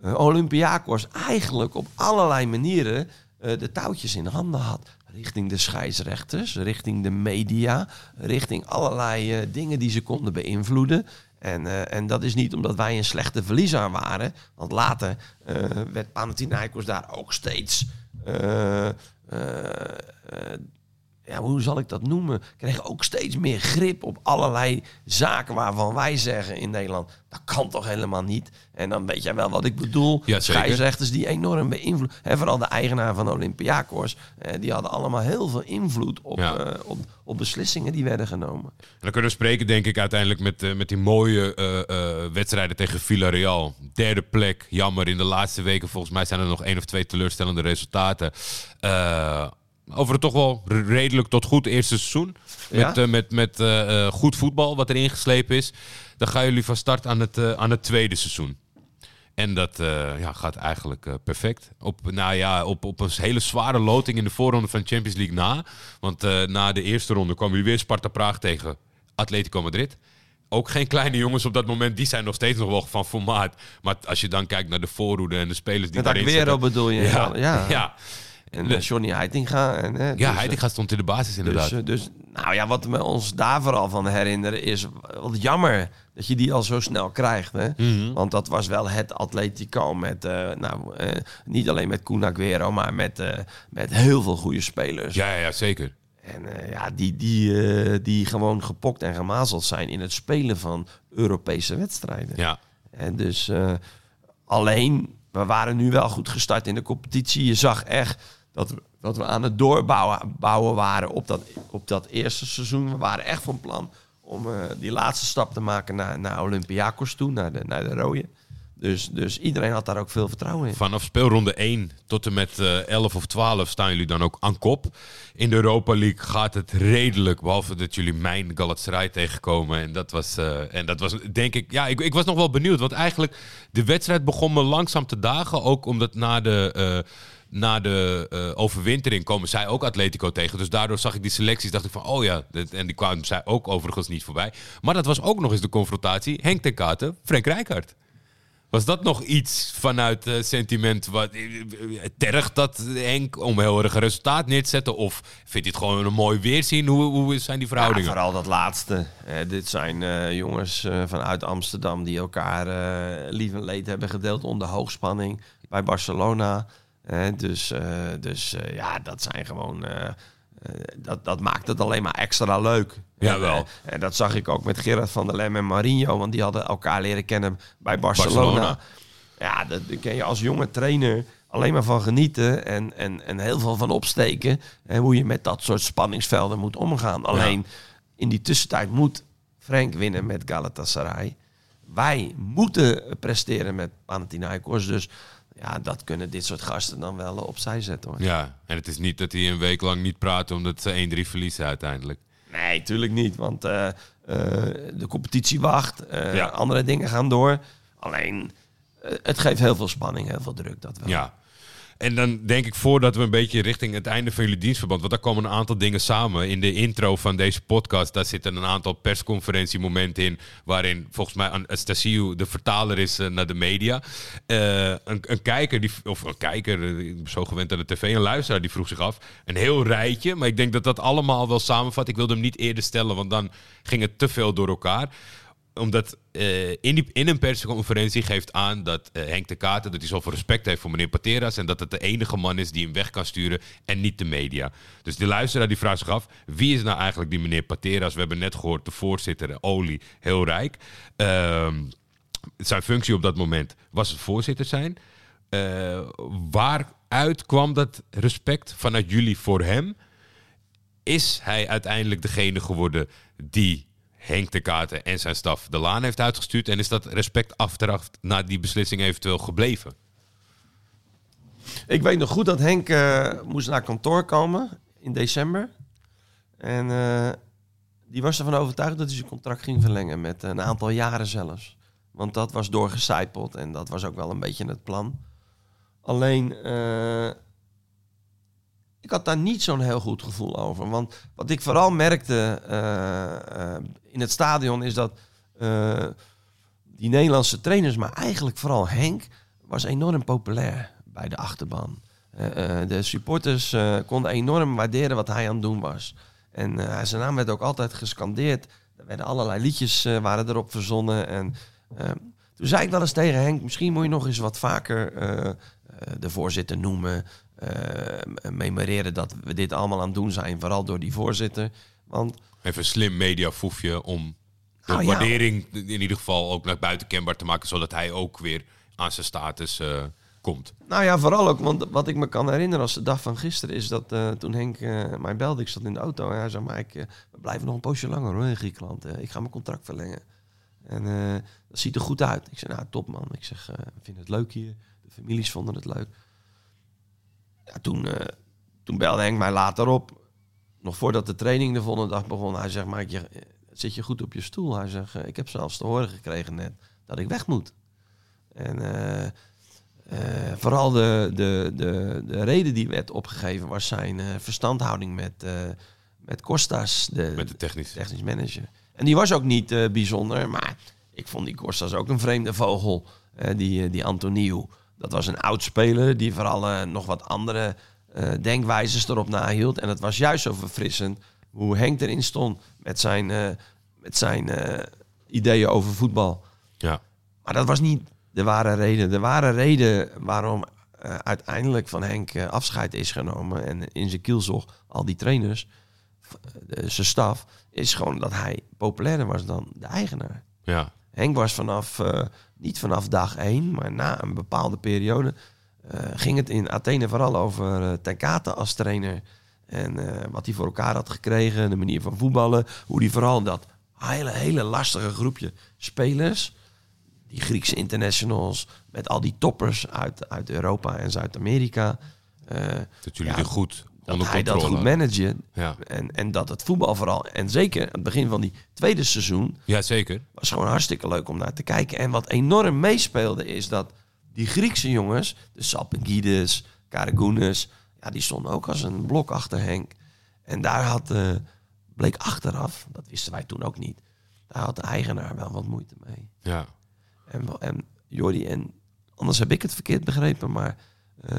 Speaker 3: Olympiakos eigenlijk op allerlei manieren de touwtjes in handen had. Richting de scheidsrechters, richting de media, richting allerlei eh, dingen die ze konden beïnvloeden. En, eh, en dat is niet omdat wij een slechte verliezer waren. Want later eh, werd Panathinaikos daar ook steeds ja, hoe zal ik dat noemen? Kregen ook steeds meer grip op allerlei zaken waarvan wij zeggen in Nederland, dat kan toch helemaal niet. En dan weet jij wel wat ik bedoel.
Speaker 2: Ja, zeker.
Speaker 3: Scheidsrechters die enorm beïnvloed. En vooral de eigenaar van Olympiakos, eh, die hadden allemaal heel veel invloed op,
Speaker 2: Ja.
Speaker 3: eh, op, op beslissingen die werden genomen.
Speaker 2: En dan kunnen we spreken, denk ik, uiteindelijk met, eh, met die mooie eh, wedstrijden tegen Villarreal. Derde plek, jammer. In de laatste weken volgens mij zijn er nog één of twee teleurstellende resultaten. Over het toch wel redelijk tot goed eerste seizoen. Met,
Speaker 3: Ja.
Speaker 2: eh, met, met eh, eh, goed voetbal wat erin geslepen is. Dan gaan jullie van start aan het, aan het tweede seizoen. En dat ja, gaat eigenlijk perfect. Op, nou ja, op, op een hele zware loting in de voorronde van Champions League na. Want na de eerste ronde kwamen jullie weer Sparta Praag tegen Atletico Madrid. Ook geen kleine jongens op dat moment. Die zijn nog steeds nog wel van formaat. Maar als je dan kijkt naar de voorhoede en de spelers die
Speaker 3: Met
Speaker 2: daarin
Speaker 3: Aguero
Speaker 2: zitten.
Speaker 3: bedoel je?
Speaker 2: Ja,
Speaker 3: ja.
Speaker 2: ja.
Speaker 3: En eh, Johnny Heitinga. En, eh,
Speaker 2: Ja,
Speaker 3: dus, eh,
Speaker 2: Heitinga stond in de basis inderdaad.
Speaker 3: Dus, dus, nou ja, wat we ons daar vooral van herinneren is wat jammer dat je die al zo snel krijgt. Hè?
Speaker 2: Mhm.
Speaker 3: Want dat was wel het Atletico met, nou, niet alleen met Kun Aguero, maar met, met heel veel goede spelers.
Speaker 2: ja, ja, zeker.
Speaker 3: En ja, die, die, die gewoon gepokt en gemazeld zijn in het spelen van Europese wedstrijden.
Speaker 2: Ja.
Speaker 3: En dus alleen, we waren nu wel goed gestart in de competitie. Je zag echt dat we, dat we aan het doorbouwen bouwen waren op dat, op dat eerste seizoen. We waren echt van plan om eh, die laatste stap te maken naar, naar Olympiakos toe, naar de, naar de rode. Dus, dus iedereen had daar ook veel vertrouwen in.
Speaker 2: Vanaf speelronde 1 tot en met eh 11 of 12 staan jullie dan ook aan kop. In de Europa League gaat het redelijk, behalve dat jullie mijn Galatasaray tegenkomen. En dat was, eh, en dat was denk ik, ja, ik, ik was nog wel benieuwd. Want eigenlijk, de wedstrijd begon me langzaam te dagen. Ook omdat na de... na de eh, overwintering komen zij ook Atletico tegen. Dus daardoor zag ik die selecties. Dacht ik van, oh ja. En die kwamen zij ook overigens niet voorbij. Maar dat was ook nog eens de confrontatie. Henk ten Katen, Frank Rijkaard. Was dat nog iets vanuit eh, sentiment? Wat, eh, tergt dat Henk om heel erg een resultaat neer te zetten? Of vindt hij het gewoon een mooi weerzien? Hoe, hoe zijn die
Speaker 3: Ja,
Speaker 2: verhoudingen?
Speaker 3: vooral dat laatste. Dit zijn jongens vanuit Amsterdam die elkaar lief en leed hebben gedeeld onder hoogspanning bij Barcelona. Eh, dus dus, dus eh, ja, dat zijn gewoon. eh, eh, dat, dat maakt het alleen maar extra leuk.
Speaker 2: Jawel.
Speaker 3: En, eh, dat zag ik ook met Gerard van der Lem en Marinho, want die hadden elkaar leren kennen bij Barcelona.
Speaker 2: Barcelona.
Speaker 3: Ja, dat daar kun je als jonge trainer alleen maar van genieten en, en, en heel veel van opsteken. En hoe je met dat soort spanningsvelden moet omgaan. Alleen in die tussentijd moet Frank winnen met Galatasaray. wij moeten presteren met Panathinaikos. Dus ja, dat kunnen dit soort gasten dan wel opzij zetten hoor.
Speaker 2: Ja, en het is niet dat hij een week lang niet praat omdat ze 1-3 verliezen uiteindelijk.
Speaker 3: Nee, tuurlijk niet. Want eh, eh, de competitie wacht. eh,
Speaker 2: Ja.
Speaker 3: Andere dingen gaan door. Alleen, eh, het geeft heel veel spanning, heel veel druk. Dat wel.
Speaker 2: Ja. En dan denk ik voordat we een beetje richting het einde van jullie dienstverband. Want daar komen een aantal dingen samen. In de intro van deze podcast, daar zitten een aantal persconferentiemomenten in. Waarin volgens mij Anastasiou de vertaler is eh, naar de media. Eh, een, een kijker, die, of een kijker, eh, zo gewend aan de tv, een luisteraar, die vroeg zich af. Een heel rijtje. Maar ik denk dat dat allemaal wel samenvat. Ik wilde hem niet eerder stellen, want dan ging het te veel door elkaar omdat eh, in, een persconferentie geeft aan dat eh, Henk de Kater dat hij zoveel respect heeft voor meneer Pateras en dat het de enige man is die hem weg kan sturen en niet de media. Dus de luisteraar die vraagt zich af, wie is nou eigenlijk die meneer Pateras? We hebben net gehoord, de voorzitter, Oli, heel rijk. Ehm, zijn functie op dat moment was het voorzitter zijn. Eh, waaruit kwam dat respect vanuit jullie voor hem? Is hij uiteindelijk degene geworden die Henk de Katen en zijn staf de laan heeft uitgestuurd? En is dat respect achteraf na die beslissing eventueel gebleven?
Speaker 3: Ik weet nog goed dat Henk eh, moest naar kantoor komen in december. En eh, die was ervan overtuigd dat hij zijn contract ging verlengen met een aantal jaren zelfs. Want dat was doorgecijpeld en dat was ook wel een beetje het plan. Alleen, eh, ik had daar niet zo'n heel goed gevoel over. Want wat ik vooral merkte eh, eh, in het stadion is dat eh, die Nederlandse trainers, maar eigenlijk vooral Henk, was enorm populair bij de achterban. De supporters konden enorm waarderen wat hij aan het doen was. En zijn naam werd ook altijd gescandeerd. Er werden allerlei liedjes waren erop verzonnen. En toen zei ik wel eens tegen Henk, misschien moet je nog eens wat vaker de voorzitter noemen. Eh, memoreren dat we dit allemaal aan het doen zijn, vooral door die voorzitter. Want
Speaker 2: Even een slim mediafoefje om de
Speaker 3: ja.
Speaker 2: waardering in ieder geval ook naar buiten kenbaar te maken, zodat hij ook weer aan zijn status eh, komt.
Speaker 3: Nou ja, vooral ook, want wat ik me kan herinneren als de dag van gisteren is dat eh, toen Henk mij belde, ik zat in de auto en hij zei, maar ik, we blijven nog een poosje langer hoor in Griekenland. Ik ga mijn contract verlengen. En dat ziet er goed uit. Ik zei, nou top man. Ik zeg, we vinden het leuk hier. De families vonden het leuk. Ja, toen, eh, toen belde Henk mij later op, nog voordat de training de volgende dag begon. Hij zegt, maar je, zit je goed op je stoel? Hij zegt, eh, ik heb zelfs te horen gekregen net dat ik weg moet. En... eh, eh, vooral de, de, de, de reden die werd opgegeven was zijn eh, verstandhouding met, eh met Kostas, de,
Speaker 2: Met de technisch.
Speaker 3: technisch manager. En die was ook niet eh, bijzonder, maar ik vond die Kostas ook een vreemde vogel, eh, die, eh, die Antoniou. Dat was een oud speler die vooral eh, nog wat andere eh, denkwijzes erop nahield. En het was juist zo verfrissend hoe Henk erin stond met zijn, eh, met zijn ideeën over voetbal.
Speaker 2: Ja.
Speaker 3: Maar dat was niet de ware reden. De ware reden waarom uiteindelijk van Henk afscheid is genomen en in zijn kielzog al die trainers, zijn staf, is gewoon dat hij populairder was dan de eigenaar.
Speaker 2: Ja.
Speaker 3: Henk was vanaf, niet vanaf dag één, maar na een bepaalde periode, eh, ging het in Athene vooral over eh Ten Kate als trainer. En eh, wat hij voor elkaar had gekregen, de manier van voetballen. Hoe hij vooral dat hele, hele lastige groepje spelers, die Griekse internationals, met al die toppers uit, uit Europa en Zuid-Amerika. eh,
Speaker 2: Dat jullie
Speaker 3: Ja,
Speaker 2: er goed
Speaker 3: dat hij dat goed managen.
Speaker 2: Ja.
Speaker 3: En, en dat het voetbal vooral, en zeker aan het begin van die tweede seizoen,
Speaker 2: ja, zeker.
Speaker 3: was gewoon hartstikke leuk om naar te kijken. En wat enorm meespeelde is dat die Griekse jongens, de Salpingides, Karagounis, ja, die stonden ook als een blok achter Henk. En daar had, eh, bleek achteraf, dat wisten wij toen ook niet, daar had de eigenaar wel wat moeite mee.
Speaker 2: Ja.
Speaker 3: En, en Jordi, en anders heb ik het verkeerd begrepen, maar eh,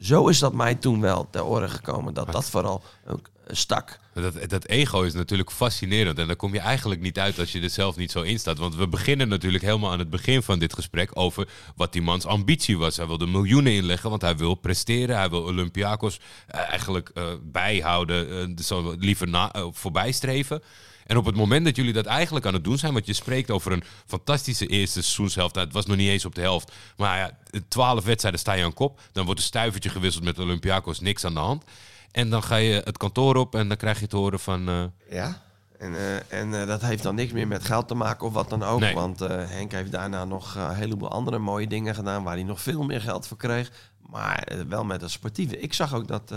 Speaker 3: zo is dat mij toen wel ter oren gekomen, dat dat vooral ook eh, stak.
Speaker 2: Dat, dat ego is natuurlijk fascinerend. En daar kom je eigenlijk niet uit als je er zelf niet zo in staat. Want we beginnen natuurlijk helemaal aan het begin van dit gesprek over wat die mans ambitie was. Hij wilde miljoenen inleggen, want hij wil presteren. Hij wil Olympiakos eh, eigenlijk eh, bijhouden, zo liever na, eh, voorbijstreven. En op het moment dat jullie dat eigenlijk aan het doen zijn, want je spreekt over een fantastische eerste seizoenshelft. Nou, het was nog niet eens op de helft. Maar ja, twaalf wedstrijden sta je aan kop. Dan wordt een stuivertje gewisseld met Olympiakos, niks aan de hand. En dan ga je het kantoor op en dan krijg je te horen van... eh,
Speaker 3: Ja. En, eh, en eh, dat heeft dan niks meer met geld te maken of wat dan ook.
Speaker 2: Nee.
Speaker 3: Want Henk heeft daarna nog een heleboel andere mooie dingen gedaan... waar hij nog veel meer geld voor kreeg. Maar wel met het sportieve. Ik zag ook dat,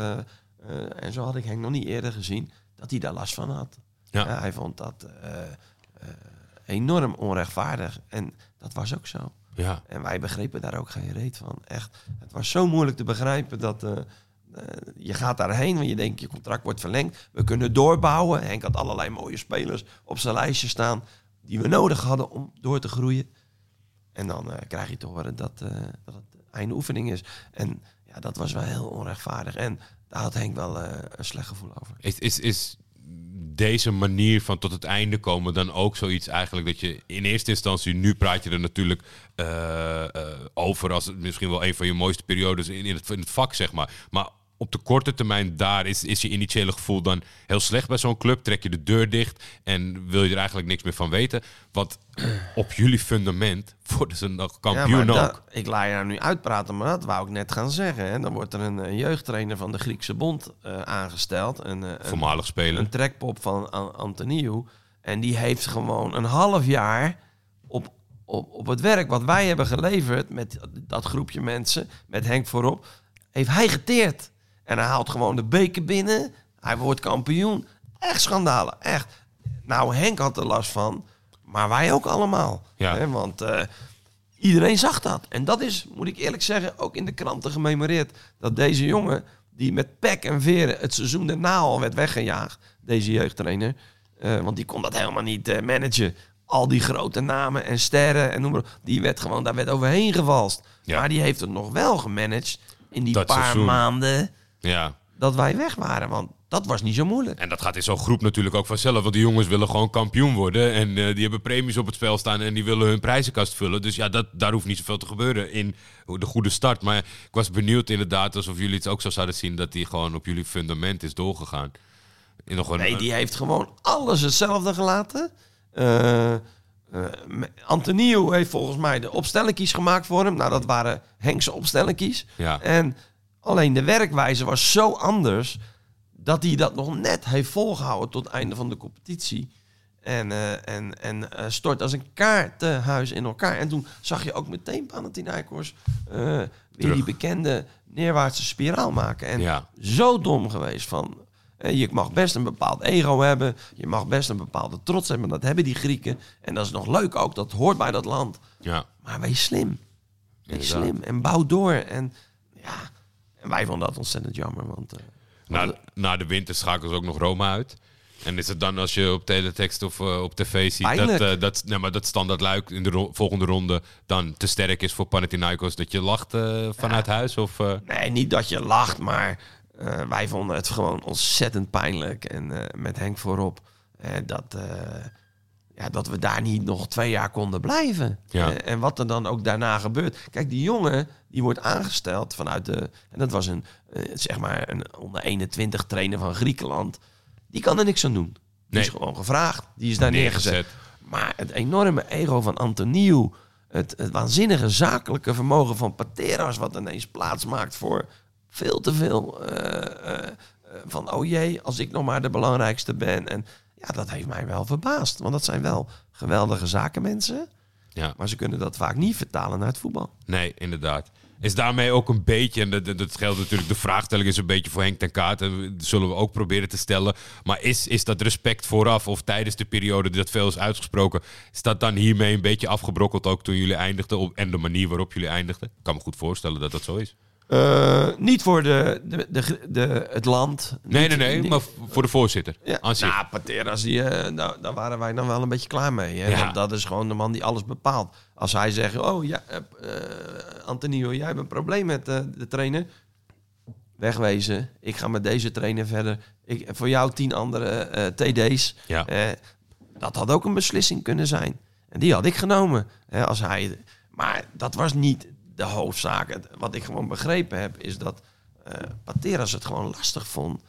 Speaker 3: en zo had ik Henk nog niet eerder gezien... dat hij daar last van had.
Speaker 2: Ja.
Speaker 3: Ja, hij vond dat eh, eh, enorm onrechtvaardig. En dat was ook zo.
Speaker 2: Ja.
Speaker 3: En wij begrepen daar ook geen reet van. Echt. Het was zo moeilijk te begrijpen dat. eh, je gaat daarheen, want je denkt je contract wordt verlengd. We kunnen doorbouwen. Henk had allerlei mooie spelers op zijn lijstje staan. die we nodig hadden om door te groeien. En dan krijg je te horen dat, dat het einde oefening is. En ja, dat was wel heel onrechtvaardig. En daar had Henk wel een slecht gevoel over.
Speaker 2: Is, is, is deze manier van tot het einde komen dan ook zoiets eigenlijk dat je in eerste instantie, nu praat je er natuurlijk eh, eh, over als misschien wel een van je mooiste periodes in, in, het, in het vak, zeg maar. Maar op de korte termijn daar is, is je initiële gevoel dan heel slecht bij zo'n club. Trek je de deur dicht en wil je er eigenlijk niks meer van weten. Want op jullie fundament worden ze nog kampioen
Speaker 3: maar
Speaker 2: ook.
Speaker 3: dat- ik laat je nou nu uitpraten, maar dat wou ik net gaan zeggen. Hè. Dan wordt er een, jeugdtrainer van de Griekse Bond eh, aangesteld. Een, eh, een,
Speaker 2: Voormalig speler.
Speaker 3: een trekpop van An- Antoniou. En die heeft gewoon een half jaar op, op, op het werk wat wij hebben geleverd... met dat groepje mensen, met Henk voorop, heeft hij geteerd. En hij haalt gewoon de beker binnen. Hij wordt kampioen. Echt schandalen, echt. Nou, Henk had er last van, maar wij ook allemaal.
Speaker 2: Ja.
Speaker 3: Hè, want eh, iedereen zag dat. En dat is, moet ik eerlijk zeggen, ook in de kranten gememoreerd. Dat deze jongen, die met pek en veren het seizoen daarna al werd weggejaagd, deze jeugdtrainer. eh, want die kon dat helemaal niet eh, managen. Al die grote namen en sterren en noem maar. Die werd gewoon, daar werd overheen gevalst.
Speaker 2: Ja.
Speaker 3: Maar die heeft het nog wel gemanaged in die
Speaker 2: Dat
Speaker 3: paar
Speaker 2: seizoen.
Speaker 3: maanden
Speaker 2: Ja.
Speaker 3: dat wij weg waren. Want dat was niet zo moeilijk.
Speaker 2: En dat gaat in zo'n groep natuurlijk ook vanzelf. Want die jongens willen gewoon kampioen worden. En eh, die hebben premies op het spel staan. En die willen hun prijzenkast vullen. Dus ja, dat, daar hoeft niet zoveel te gebeuren in de goede start. Maar ik was benieuwd inderdaad, alsof jullie het ook zo zouden zien... dat die gewoon op jullie fundament is doorgegaan. In nog een,
Speaker 3: Nee, die heeft gewoon alles hetzelfde gelaten. Eh eh, Antonio heeft volgens mij de opstellingkies gemaakt voor hem. Nou, dat waren Henkse opstellingkies.
Speaker 2: Ja.
Speaker 3: En alleen de werkwijze was zo anders... dat hij dat nog net heeft volgehouden tot het einde van de competitie. En, eh, en, en eh, stort als een kaartenhuis in elkaar. En toen zag je ook meteen Panathinaikos eh weer
Speaker 2: Terug.
Speaker 3: die bekende neerwaartse spiraal maken. En
Speaker 2: Ja.
Speaker 3: zo dom geweest van... Je mag best een bepaald ego hebben. Je mag best een bepaalde trots hebben. Dat hebben die Grieken. En dat is nog leuk ook. Dat hoort bij dat land.
Speaker 2: Ja,
Speaker 3: Maar wees slim. Wees
Speaker 2: Inderdaad.
Speaker 3: slim. En bouw door. En ja... En wij vonden dat ontzettend jammer. Want eh,
Speaker 2: na, na de winter schakelen ze ook nog Roma uit. En is het dan als je op teletext of eh, op tv ziet dat, eh, dat, nee, maar dat standaard luik in de ro- volgende ronde dan te sterk is voor Panathinaikos, dat je lacht vanuit huis? Of,
Speaker 3: Nee, niet dat je lacht, maar wij vonden het gewoon ontzettend pijnlijk. En met Henk voorop, dat, ja, dat we daar niet nog twee jaar konden blijven.
Speaker 2: Ja.
Speaker 3: Eh, en wat er dan ook daarna gebeurt. Kijk, die jongen die wordt aangesteld vanuit de... En dat was een, eh, zeg maar, een onder 21 trainer van Griekenland. Die kan er niks aan doen. Die
Speaker 2: Nee.
Speaker 3: is gewoon gevraagd. Die is daar neergezet.
Speaker 2: neergezet?
Speaker 3: Maar het enorme ego van Antoniou, het, het waanzinnige zakelijke vermogen van Pateras, wat ineens plaats maakt voor veel te veel eh, van, oh jee, als ik nog maar de belangrijkste ben. En ja, dat heeft mij wel verbaasd, want dat zijn wel geweldige zakenmensen,
Speaker 2: Ja.
Speaker 3: maar ze kunnen dat vaak niet vertalen naar het voetbal.
Speaker 2: Nee, inderdaad. Is daarmee ook een beetje, en dat, geldt natuurlijk, de vraagstelling is een beetje voor Henk ten Kaat. En dat zullen we ook proberen te stellen. Maar is, is dat respect vooraf of tijdens de periode dat veel is uitgesproken, is dat dan hiermee een beetje afgebrokkeld ook toen jullie eindigden? Op, en de manier waarop jullie eindigden? Ik kan me goed voorstellen dat dat zo is.
Speaker 3: Eh, niet voor de, de, de, de- het land.
Speaker 2: Nee,
Speaker 3: Niet-
Speaker 2: nee, nee,
Speaker 3: niet-
Speaker 2: maar voor de voorzitter.
Speaker 3: Ja, nou, Pateras, die, eh, daar, daar waren wij dan wel een beetje klaar mee. Hè?
Speaker 2: Ja.
Speaker 3: Want dat is gewoon de man die alles bepaalt. Als hij zegt, oh ja, eh, Antonio, jij hebt een probleem met de trainer. Wegwezen. Ik ga met deze trainer verder. Ik, voor jou tien andere TD's.
Speaker 2: Ja.
Speaker 3: Dat had ook een beslissing kunnen zijn. En die had ik genomen. Hè, als hij, maar dat was niet de hoofdzaak. Wat ik gewoon begrepen heb, is dat eh Pateras het gewoon lastig vond.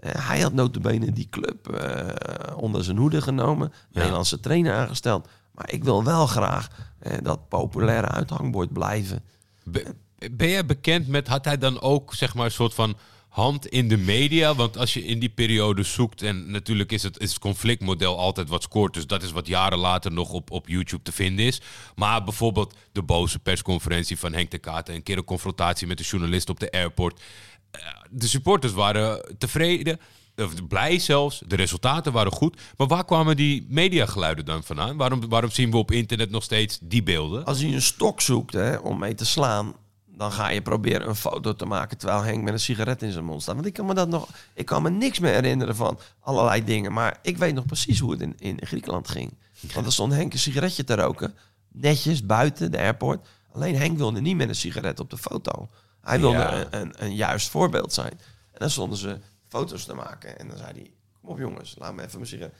Speaker 3: Eh, hij had notabene die club eh, onder zijn hoede genomen. Nederlandse trainer aangesteld. Maar ik wil wel graag dat populaire uithangbord blijven.
Speaker 2: Be- ben jij bekend met, had hij dan ook zeg maar een soort van hand in de media? Want als je in die periode zoekt, en natuurlijk is het, is conflictmodel altijd wat scoort. Dus dat is wat jaren later nog op, op YouTube te vinden is. Maar bijvoorbeeld de boze persconferentie van Henk de Katen. Een keer een confrontatie met de journalist op de airport. Eh, De supporters waren tevreden. Of blij zelfs. De resultaten waren goed. Maar waar kwamen die mediageluiden dan vandaan? Waarom, waarom zien we op internet nog steeds die beelden?
Speaker 3: Als je een stok zoekt hè, om mee te slaan, dan ga je proberen een foto te maken terwijl Henk met een sigaret in zijn mond staat. Want ik kan me dat nog, ik kan me niks meer herinneren van allerlei dingen. Maar ik weet nog precies hoe het in, in Griekenland ging. Want er stond Henk een sigaretje te roken, netjes buiten de airport. Alleen Henk wilde niet met een sigaret op de foto. Hij wilde
Speaker 2: Ja.
Speaker 3: een, een, een juist voorbeeld zijn. En dan stonden ze foto's te maken. En dan zei hij, kom op jongens, laat me even mijn sigaret.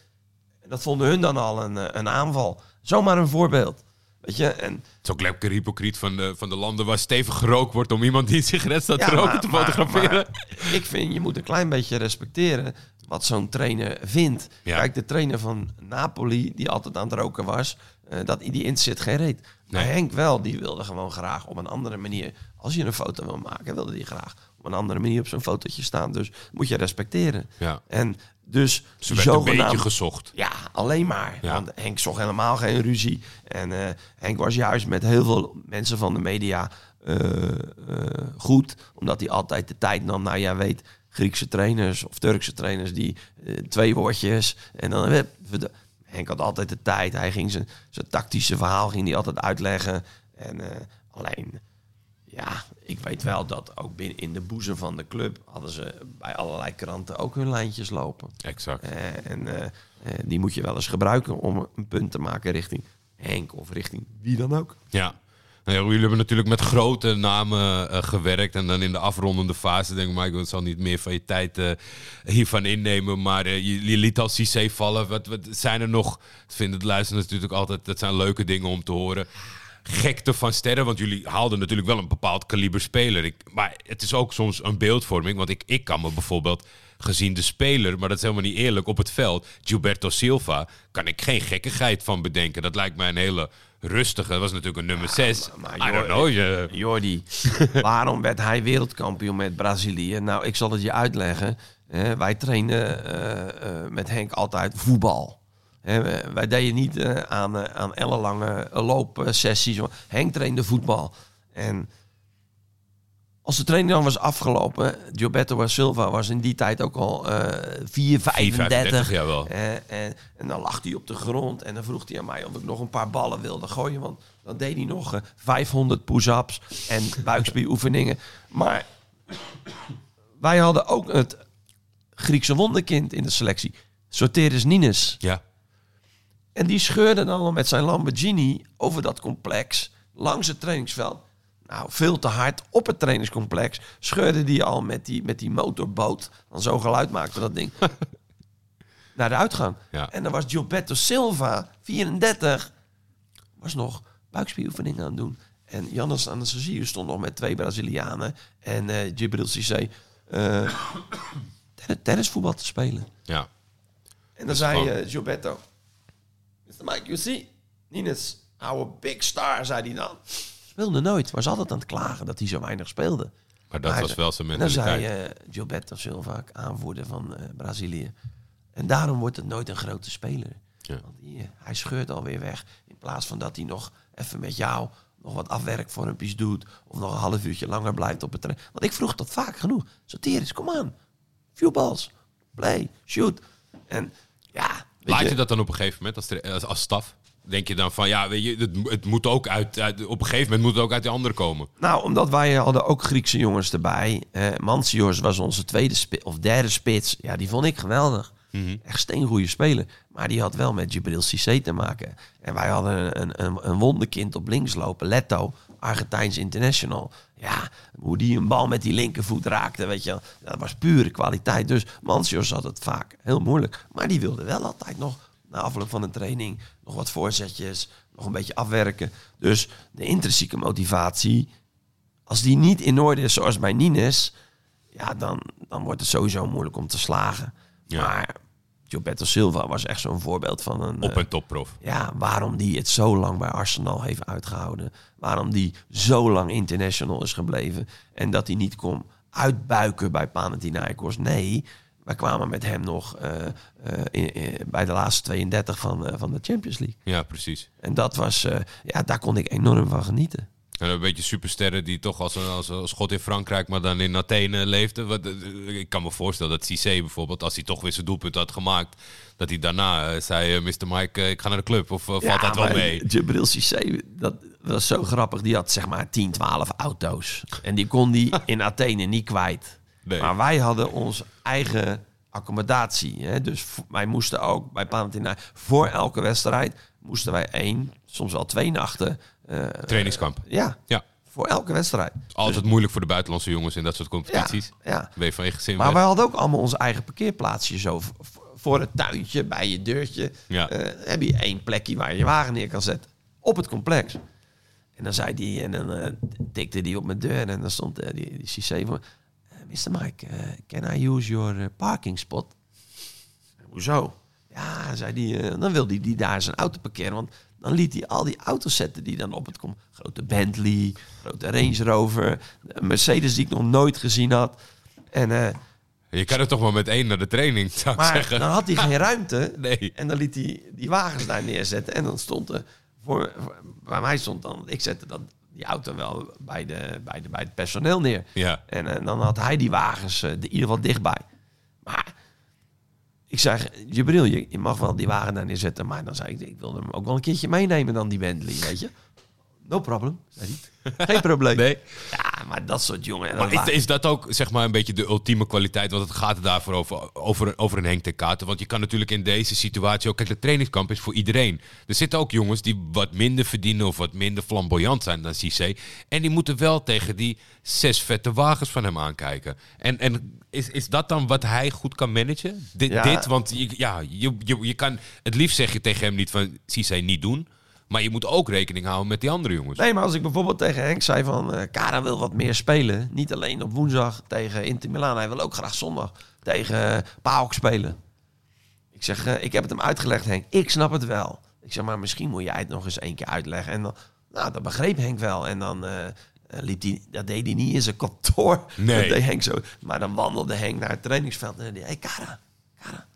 Speaker 3: En dat vonden hun dan al een, eh, een aanval. Zomaar een voorbeeld. Weet je, en
Speaker 2: Het is ook lekker hypocriet van de, van de landen waar stevig gerookt wordt om iemand die een sigaret staat te roken
Speaker 3: maar-
Speaker 2: te fotograferen.
Speaker 3: maar ik vind, je moet een klein beetje respecteren wat zo'n trainer vindt.
Speaker 2: Ja.
Speaker 3: Kijk, de trainer van Napoli, die altijd aan het roken was, eh, dat, die interesseert geen reet. Maar. Henk wel, die wilde gewoon graag op een andere manier. Als je een foto wil maken, wilde hij graag op een andere manier op zo'n fotootje staan. Dus moet je respecteren.
Speaker 2: Ja.
Speaker 3: En dus
Speaker 2: Ze werd een beetje gezocht.
Speaker 3: ja, alleen maar.
Speaker 2: Ja.
Speaker 3: Want Henk zocht helemaal geen ruzie. En eh, Henk was juist met heel veel mensen van de media eh, eh, goed. Omdat hij altijd de tijd nam. Nou, jij weet, Griekse trainers of Turkse trainers die twee woordjes. En dan... Henk had altijd de tijd. Hij ging zijn, zijn tactische verhaal ging hij altijd uitleggen. En alleen... Ja, ik weet wel dat ook binnen in de boezem van de club hadden ze bij allerlei kranten ook hun lijntjes lopen.
Speaker 2: Exact.
Speaker 3: Eh, en eh, eh, die moet je wel eens gebruiken om een punt te maken richting Henk of richting wie dan ook.
Speaker 2: Ja. Nou ja, jullie hebben natuurlijk met grote namen gewerkt. En dan in de afrondende fase denk ik, Michael, het zal niet meer van je tijd hiervan innemen. Maar eh, je, je liet al Cissé vallen. Wat, wat zijn er nog? Ik vind het luisteren natuurlijk altijd, dat zijn leuke dingen om te horen. Gekte van sterren, want jullie haalden natuurlijk wel een bepaald kaliber speler. Ik, maar het is ook soms een beeldvorming, want ik, ik kan me bijvoorbeeld gezien de speler, maar dat is helemaal niet eerlijk, op het veld, Gilberto Silva, kan ik geen gekkigheid van bedenken. Dat lijkt mij een hele rustige, dat was natuurlijk een nummer 6.
Speaker 3: maar
Speaker 2: I don't know. je-
Speaker 3: Jordi, waarom werd hij wereldkampioen met Brazilië? Nou, ik zal het je uitleggen. Eh, wij trainen eh, eh, met Henk altijd voetbal. Wij deden niet eh, aan, eh, aan ellenlange loopsessies. Henk trainde voetbal. En als de training dan was afgelopen, Gilberto Silva was in die tijd ook al eh 4, 35.
Speaker 2: 4,35, jawel.
Speaker 3: Eh, en, en dan lag hij op de grond en dan vroeg hij aan mij of ik nog een paar ballen wilde gooien. Want dan deed hij nog eh, 500 push-ups en buikspieroefeningen. Maar wij hadden ook het Griekse wonderkind in de selectie. Soteris Nines.
Speaker 2: Ja,
Speaker 3: En die scheurde dan al met zijn Lamborghini over dat complex langs het trainingsveld. Nou, veel te hard op het trainingscomplex scheurde die al met die, met die motorboot. Dan zo'n geluid maakte dat ding. naar de uitgang.
Speaker 2: Ja.
Speaker 3: En dan was Gilberto Silva, 34, was nog buikspieroefeningen aan het doen. En Jannes Anastasia stond nog met twee Brazilianen en eh Gibril Cissé eh tennis- tennisvoetbal te spelen.
Speaker 2: ja.
Speaker 3: En dan zei eh, Gilberto... Mr. Mike, you see, Nines, our big star, zei hij dan. Speelde nooit, was altijd aan het klagen dat hij zo weinig speelde.
Speaker 2: Maar dat
Speaker 3: Maar
Speaker 2: was
Speaker 3: hij-
Speaker 2: wel zijn
Speaker 3: En dan zei
Speaker 2: mentaliteit.
Speaker 3: eh, Gilberto Silva, aanvoerder van eh, Brazilië... En daarom wordt het nooit een grote speler.
Speaker 2: Ja.
Speaker 3: Want hier, hij scheurt alweer weg. In plaats van dat hij nog even met jou nog wat afwerkvormpjes doet. Of nog een half uurtje langer blijft op het terrein. Want ik vroeg dat vaak genoeg. Soteris, kom aan. Few balls. Play. Shoot. En ja...
Speaker 2: Laat je dat dan op een gegeven moment als, als, als staf? Denk je dan van, ja, weet je, het, het moet ook uit, uit- op een gegeven moment moet het ook uit die anderen komen.
Speaker 3: Nou, omdat wij hadden ook Griekse jongens erbij. Eh Mansios was onze tweede of derde spits. Ja, die vond ik geweldig. Echt steengoede speler. Maar die had wel met Gibril Cissé te maken. En wij hadden een, een, een wonderkind op links lopen. Leto, Argentijns international. Ja, hoe die een bal met die linkervoet raakte, weet je wel. Dat was pure kwaliteit. Dus Mansios had het vaak heel moeilijk. Maar die wilde wel altijd nog, na afloop van een training... nog wat voorzetjes, nog een beetje afwerken. Dus de intrinsieke motivatie als die niet in orde is zoals bij Nines, ja, dan, dan wordt het sowieso moeilijk om te slagen.
Speaker 2: Ja.
Speaker 3: Maar Gilberto Silva was echt zo'n voorbeeld van een...
Speaker 2: Op
Speaker 3: eh,
Speaker 2: een topprof.
Speaker 3: ja, waarom die het zo lang bij Arsenal heeft uitgehouden. Waarom die zo lang international is gebleven. En dat hij niet kon uitbuiken bij Panathinaikos. Nee, wij kwamen met hem nog eh, eh, in- in- bij de laatste 32 van, van de Champions League.
Speaker 2: Ja, precies.
Speaker 3: En dat was, ja, daar kon ik enorm van genieten.
Speaker 2: En een beetje supersterren die toch als een, als een schot in Frankrijk, maar dan in Athene leefden. Wat, eh, ik kan me voorstellen dat Cissé bijvoorbeeld, als hij toch weer zijn doelpunt had gemaakt, dat hij daarna eh, zei, eh, Mr. Mike, ik ga naar de club. Of valt dat wel mee?
Speaker 3: Jibril Cissé, dat was zo grappig. Die had zeg maar 10, 12 auto's. En die kon die in Athene niet kwijt.
Speaker 2: Nee.
Speaker 3: Maar wij hadden onze eigen accommodatie. Hè? Dus wij moesten ook bij Panathinaikos voor elke wedstrijd moesten wij één, soms wel twee nachten. Eh,
Speaker 2: Trainingskamp.
Speaker 3: ja,
Speaker 2: Ja,
Speaker 3: voor elke wedstrijd.
Speaker 2: altijd moeilijk voor de buitenlandse jongens in dat soort
Speaker 3: Ja,
Speaker 2: competities.
Speaker 3: ja.
Speaker 2: Je van gezin
Speaker 3: Maar wij hadden ook allemaal onze eigen parkeerplaatsje zo. Voor het tuintje, bij je deurtje.
Speaker 2: Ja.
Speaker 3: eh, heb je één plekje waar je je wagen neer kan zetten. Op het complex. En dan zei die, en dan eh, tikte die op mijn deur. En dan stond eh, die, die CC van... Mr. Mike, can I use your parking spot? Hoezo? Ja, zei die, dan wilde hij die daar zijn auto parkeren. Want dan liet hij al die auto's zetten die dan op het komt. Grote Bentley, grote Range Rover, een Mercedes die ik nog nooit gezien had. En, eh,
Speaker 2: Je kan er toch maar met één naar de training, zou ik
Speaker 3: maar
Speaker 2: zeggen.
Speaker 3: dan had hij geen ruimte.
Speaker 2: Nee.
Speaker 3: En dan liet hij die wagens daar neerzetten. En dan stond er, voor, bij mij stond dan, ik zette dat, die auto wel bij, de, bij, de, bij het personeel neer.
Speaker 2: Ja.
Speaker 3: En eh, dan had hij die wagens eh, de, in ieder geval dichtbij. Maar ik zeg, je, je mag wel die wagen daar neerzetten. Maar dan zei ik, ik wil hem ook wel een keertje meenemen dan die Bentley, weet je. No problem, zei hij. Geen probleem.
Speaker 2: Nee.
Speaker 3: Ja, maar dat soort jongen. en
Speaker 2: Maar is, is dat ook zeg maar een beetje de ultieme kwaliteit? Want het gaat er daarvoor over, over, over een Henk ten Katen. Want je kan natuurlijk in deze situatie ook... Kijk, de trainingskamp is voor iedereen. Er zitten ook jongens die wat minder verdienen... of wat minder flamboyant zijn dan Cissé. En die moeten wel tegen die zes vette wagens van hem aankijken. En, en is, is dat dan wat hij goed kan managen? Dit,
Speaker 3: Ja.
Speaker 2: dit want je, ja, je, je, je kan... Het liefst zeg je tegen hem niet van... Cissé niet doen. Maar je moet ook rekening houden met die andere jongens.
Speaker 3: Nee, maar als ik bijvoorbeeld tegen Henk zei van... eh Kara wil wat meer spelen. Niet alleen op woensdag tegen Inter Milaan. Hij wil ook graag zondag tegen uh, PAOK spelen. Ik zeg, eh, ik heb het hem uitgelegd Henk. Ik snap het wel. Ik zeg, maar misschien moet jij het nog eens één keer uitleggen. En dan, nou, dat begreep Henk wel. En dan eh, eh, liep hij, dat deed hij niet in zijn kantoor.
Speaker 2: Nee.
Speaker 3: Dat deed Henk zo. Maar dan wandelde Henk naar het trainingsveld. En dan deed hij, hey, Kara, Kara.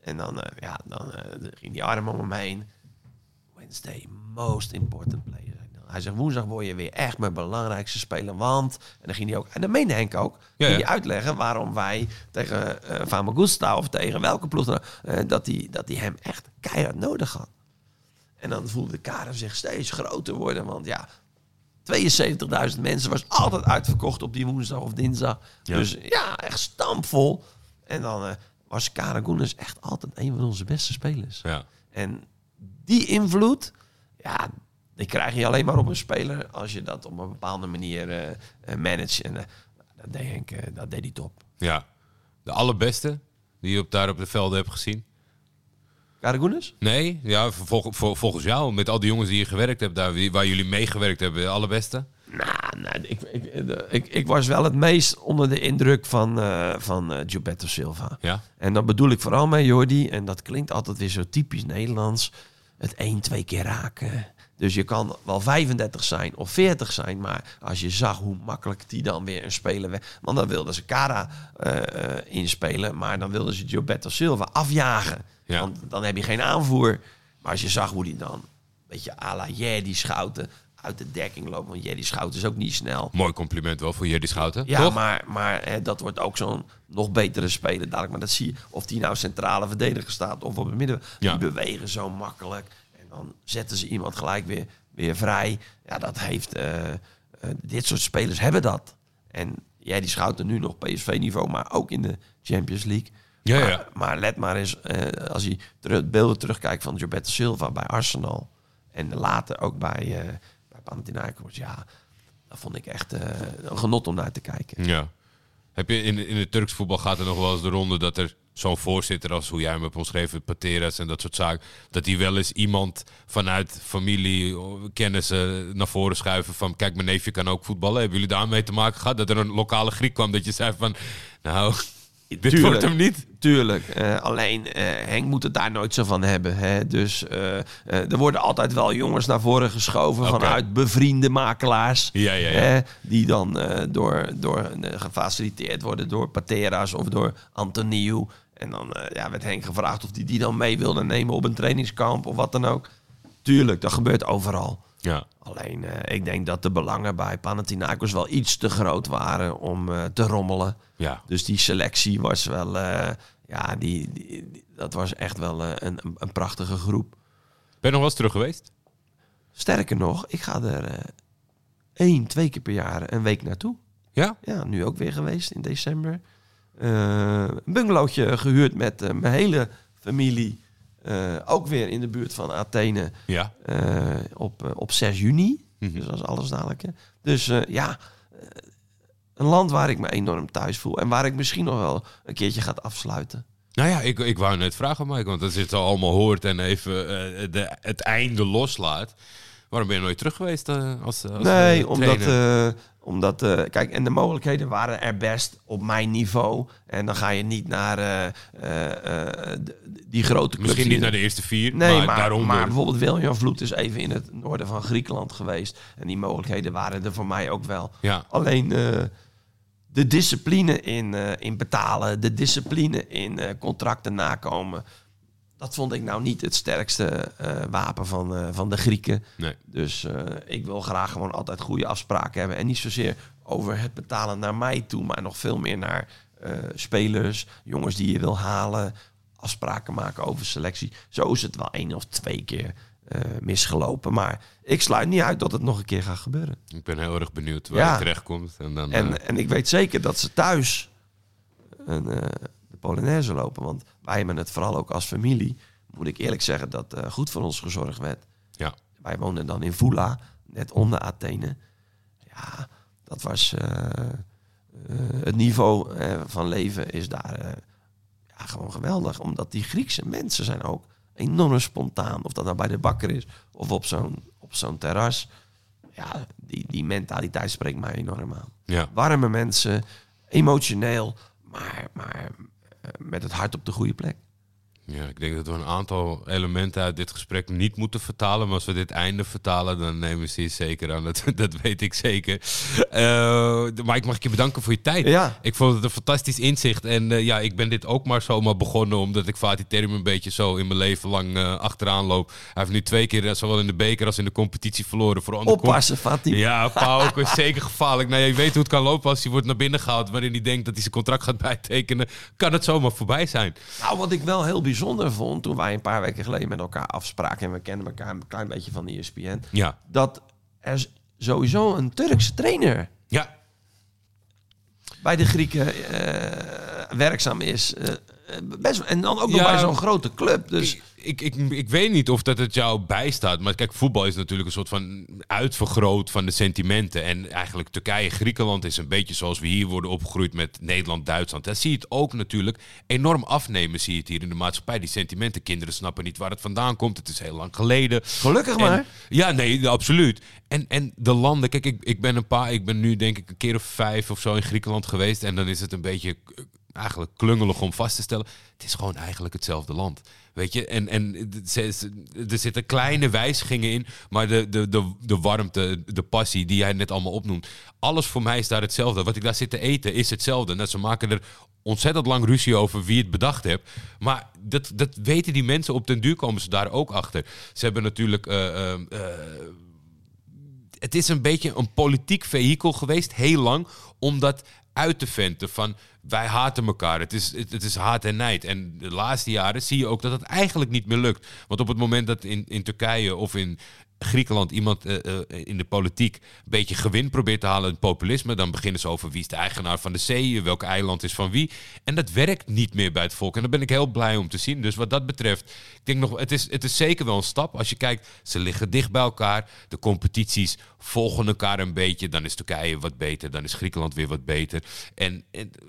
Speaker 3: En dan, eh, ja, dan eh, ging die arm om hem heen. Wednesday, most important player. Hij zegt, woensdag word je weer echt mijn belangrijkste speler. Want, en dan ging hij ook, en dan meende Henk ook,
Speaker 2: Ja, ja.
Speaker 3: hij uitleggen waarom wij tegen eh Famagusta of tegen welke ploeg eh, dat hij dat hem echt keihard nodig had. En dan voelde Karen zich steeds groter worden, want ja, 72.000 mensen was altijd uitverkocht op die woensdag of dinsdag.
Speaker 2: Ja.
Speaker 3: Dus ja, echt stampvol. En dan eh, was Karen Goenens echt altijd een van onze beste spelers.
Speaker 2: Ja.
Speaker 3: En die invloed, ja, die krijg je alleen maar op een speler als je dat op een bepaalde manier eh, managt. En eh, dat, deed Henk, dat deed hij top.
Speaker 2: ja. De allerbeste die je op, daar op de velden hebt gezien?
Speaker 3: Karagoenes?
Speaker 2: Nee, ja, vol- vol- volgens jou, met al die jongens die je gewerkt hebt, daar, waar jullie meegewerkt hebben, de allerbeste?
Speaker 3: Nou, nou ik, ik, ik, ik was wel het meest onder de indruk van, eh van Gilberto Silva.
Speaker 2: Ja?
Speaker 3: En dat bedoel ik vooral met Jordi. En dat klinkt altijd weer zo typisch Nederlands. Het één, twee keer raken. Dus je kan wel 35 zijn of 40 zijn. Maar als je zag hoe makkelijk die dan weer een speler werd. Want dan wilden ze Cara eh, inspelen. Maar dan wilden ze Gilberto Silva afjagen.
Speaker 2: Ja.
Speaker 3: Want dan heb je geen aanvoer. Maar als je zag hoe die dan, een beetje à la Jerdy Schouten, uit de dekking loopt. Want Jerdy Schouten is ook niet snel.
Speaker 2: Mooi compliment wel voor Jerdy Schouten,
Speaker 3: Ja,
Speaker 2: toch?
Speaker 3: maar, maar hè, dat wordt ook zo'n nog betere speler dadelijk. Maar dat zie je, of die nou centrale verdediger staat of op het midden.
Speaker 2: Ja.
Speaker 3: Die bewegen zo makkelijk. En dan zetten ze iemand gelijk weer, weer vrij. Ja, dat heeft... eh, eh, dit soort spelers hebben dat. En jij die schouten nu nog PSV-niveau, maar ook in de Champions League.
Speaker 2: Ja,
Speaker 3: maar,
Speaker 2: ja.
Speaker 3: maar let maar eens, eh, als je terug, beelden terugkijkt van Gilberto Silva bij Arsenal. En later ook bij, bij Panathinaikos. Ja, dat vond ik echt eh, een genot om naar te kijken.
Speaker 2: Ja. Heb je in, in het Turks voetbal gaat er nog wel eens de ronde dat er zo'n voorzitter als hoe jij hem hebt omschreven, Pateras en dat soort zaken, dat die wel eens iemand vanuit familie, kennissen naar voren schuiven van kijk, mijn neefje kan ook voetballen. Hebben jullie daarmee te maken gehad? Dat er een lokale Griek kwam dat je zei van, nou, Dit wordt hem niet.
Speaker 3: Tuurlijk. Eh, alleen eh, Henk moet het daar nooit zo van hebben. Hè? Dus eh, er worden altijd wel jongens naar voren geschoven vanuit bevriende makelaars.
Speaker 2: Ja, ja, ja.
Speaker 3: Hè? Die dan door, door, gefaciliteerd worden door Pateras of door Antoniu. En dan ja, werd Henk gevraagd of hij die dan mee wilde nemen op een trainingskamp of wat dan ook. Tuurlijk, dat gebeurt overal.
Speaker 2: Ja.
Speaker 3: Alleen, eh, ik denk dat de belangen bij Panathinaikos wel iets te groot waren om eh, te rommelen.
Speaker 2: Ja.
Speaker 3: Dus die selectie was wel, eh, ja, die, die- die- dat was echt wel een, een, prachtige groep.
Speaker 2: Ben je nog wel eens terug geweest?
Speaker 3: Sterker nog, ik ga er één, twee keer per jaar een week naartoe.
Speaker 2: Ja?
Speaker 3: Ja, nu ook weer geweest in december. Een bungalowtje gehuurd met mijn hele familie. Eh, ook weer in de buurt van Athene
Speaker 2: Ja.
Speaker 3: eh, op, eh, op 6 juni.
Speaker 2: Mhm.
Speaker 3: Dus dat is alles dadelijk. hè. Dus ja, een land waar ik me enorm thuis voel. En waar ik misschien nog wel een keertje ga afsluiten.
Speaker 2: Nou ja, ik, ik wou net vragen, Mike, want als je het al allemaal hoort en even de, het einde loslaat. Waarom ben je nooit terug geweest eh, als, als
Speaker 3: nee,
Speaker 2: eh,
Speaker 3: omdat, eh, omdat eh, kijk, en de mogelijkheden waren er best op mijn niveau. En dan ga je niet naar eh, eh, eh, die grote clubs.
Speaker 2: Misschien niet naar de eerste vier,
Speaker 3: Nee,
Speaker 2: maar,
Speaker 3: maar,
Speaker 2: daaronder.
Speaker 3: maar bijvoorbeeld William Vloed is even in het noorden van Griekenland geweest. En die mogelijkheden waren er voor mij ook wel.
Speaker 2: ja.
Speaker 3: Alleen eh, de discipline in, eh, in betalen, de discipline in eh, contracten nakomen. Dat vond ik nou niet het sterkste eh, wapen van, eh, van de Grieken.
Speaker 2: Nee.
Speaker 3: Dus eh, ik wil graag gewoon altijd goede afspraken hebben. En niet zozeer over het betalen naar mij toe, maar nog veel meer naar spelers, jongens die je wil halen, afspraken maken over selectie. Zo is het wel één of twee keer misgelopen. Maar ik sluit niet uit dat het nog een keer gaat gebeuren.
Speaker 2: Ik ben heel erg benieuwd waar
Speaker 3: Ja.
Speaker 2: het terecht komt. En dan,
Speaker 3: En, en ik weet zeker dat ze thuis een, de Polonaise lopen. Want wij hebben het vooral ook als familie. Moet ik eerlijk zeggen dat eh, goed voor ons gezorgd werd.
Speaker 2: ja.
Speaker 3: Wij woonden dan in Vula, net onder Athene. Ja, dat was... eh, eh, het niveau van leven is daar ja, gewoon geweldig. Omdat die Griekse mensen zijn ook enorm spontaan. Of dat nou bij de bakker is of op zo'n, op zo'n terras. Ja, die, die mentaliteit spreekt mij enorm aan
Speaker 2: ja.
Speaker 3: warme mensen, emotioneel, maar, maar met het hart op de goede plek.
Speaker 2: Ja, ik denk dat we een aantal elementen uit dit gesprek niet moeten vertalen. Maar als we dit einde vertalen, dan nemen ze hier zeker aan. Dat, dat weet ik zeker. Eh, maar ik mag je bedanken voor je tijd.
Speaker 3: Ja.
Speaker 2: Ik vond het een fantastisch inzicht. En eh, ja, ik ben dit ook maar zomaar begonnen. Omdat ik Fatih Terim een beetje zo in mijn leven lang eh, achteraan loop. Hij heeft nu twee keer, zowel in de beker als in de competitie, verloren. Voor
Speaker 3: Oppassen, Fatih.
Speaker 2: Ja, Pauw is zeker gevaarlijk. Nou, je weet hoe het kan lopen als hij wordt naar binnen gehaald. Waarin hij denkt dat hij zijn contract gaat bijtekenen. Kan het zomaar voorbij zijn.
Speaker 3: Nou, wat ik wel heel bijzonder vond toen wij een paar weken geleden met elkaar afspraken en we kennen elkaar een klein beetje van de ESPN,
Speaker 2: Ja.
Speaker 3: dat er sowieso een Turkse trainer
Speaker 2: Ja,
Speaker 3: bij de Grieken eh, werkzaam is. Eh, best, en dan ook nog
Speaker 2: Ja.
Speaker 3: bij zo'n grote club. Dus
Speaker 2: ik, ik, ik, ik weet niet of dat het jou bijstaat. Maar kijk, voetbal is natuurlijk een soort van uitvergroot van de sentimenten. En eigenlijk Turkije, Griekenland is een beetje zoals we hier worden opgegroeid met Nederland, Duitsland. Daar zie je het ook natuurlijk enorm afnemen, zie je het hier in de maatschappij. Die sentimenten, kinderen snappen niet waar het vandaan komt. Het is heel lang geleden.
Speaker 3: gelukkig
Speaker 2: En-
Speaker 3: maar.
Speaker 2: ja, nee, absoluut. En, en de landen, kijk, ik, ik ben een paar, ik ben nu denk ik een keer of vijf of zo in Griekenland geweest. En dan is het een beetje eh, eigenlijk klungelig om vast te stellen. Het is gewoon eigenlijk hetzelfde land. Weet je, en, en er zitten kleine wijzigingen in, maar de, de, de, de warmte, de passie die jij net allemaal opnoemt, alles voor mij is daar hetzelfde. Wat ik daar zit te eten is hetzelfde. Net ze maken er ontzettend lang ruzie over wie het bedacht heeft. Maar dat, dat weten die mensen op den duur komen ze daar ook achter. Ze hebben natuurlijk. eh, eh, eh, het is een beetje een politiek vehikel geweest, heel lang, om dat uit te venten van wij haten elkaar. Het is, het, is haat en nijd. En de laatste jaren zie je ook dat het eigenlijk niet meer lukt. Want op het moment dat in, in Turkije of in Griekenland iemand eh, eh, in de politiek een beetje gewin probeert te halen, het populisme, dan beginnen ze over wie is de eigenaar van de zee, welk eiland is van wie. En dat werkt niet meer bij het volk. En daar ben ik heel blij om te zien. Dus wat dat betreft, ik denk nog, het is, het is zeker wel een stap. Als je kijkt, ze liggen dicht bij elkaar. De competities volgen elkaar een beetje. Dan is Turkije wat beter, dan is Griekenland weer wat beter. En,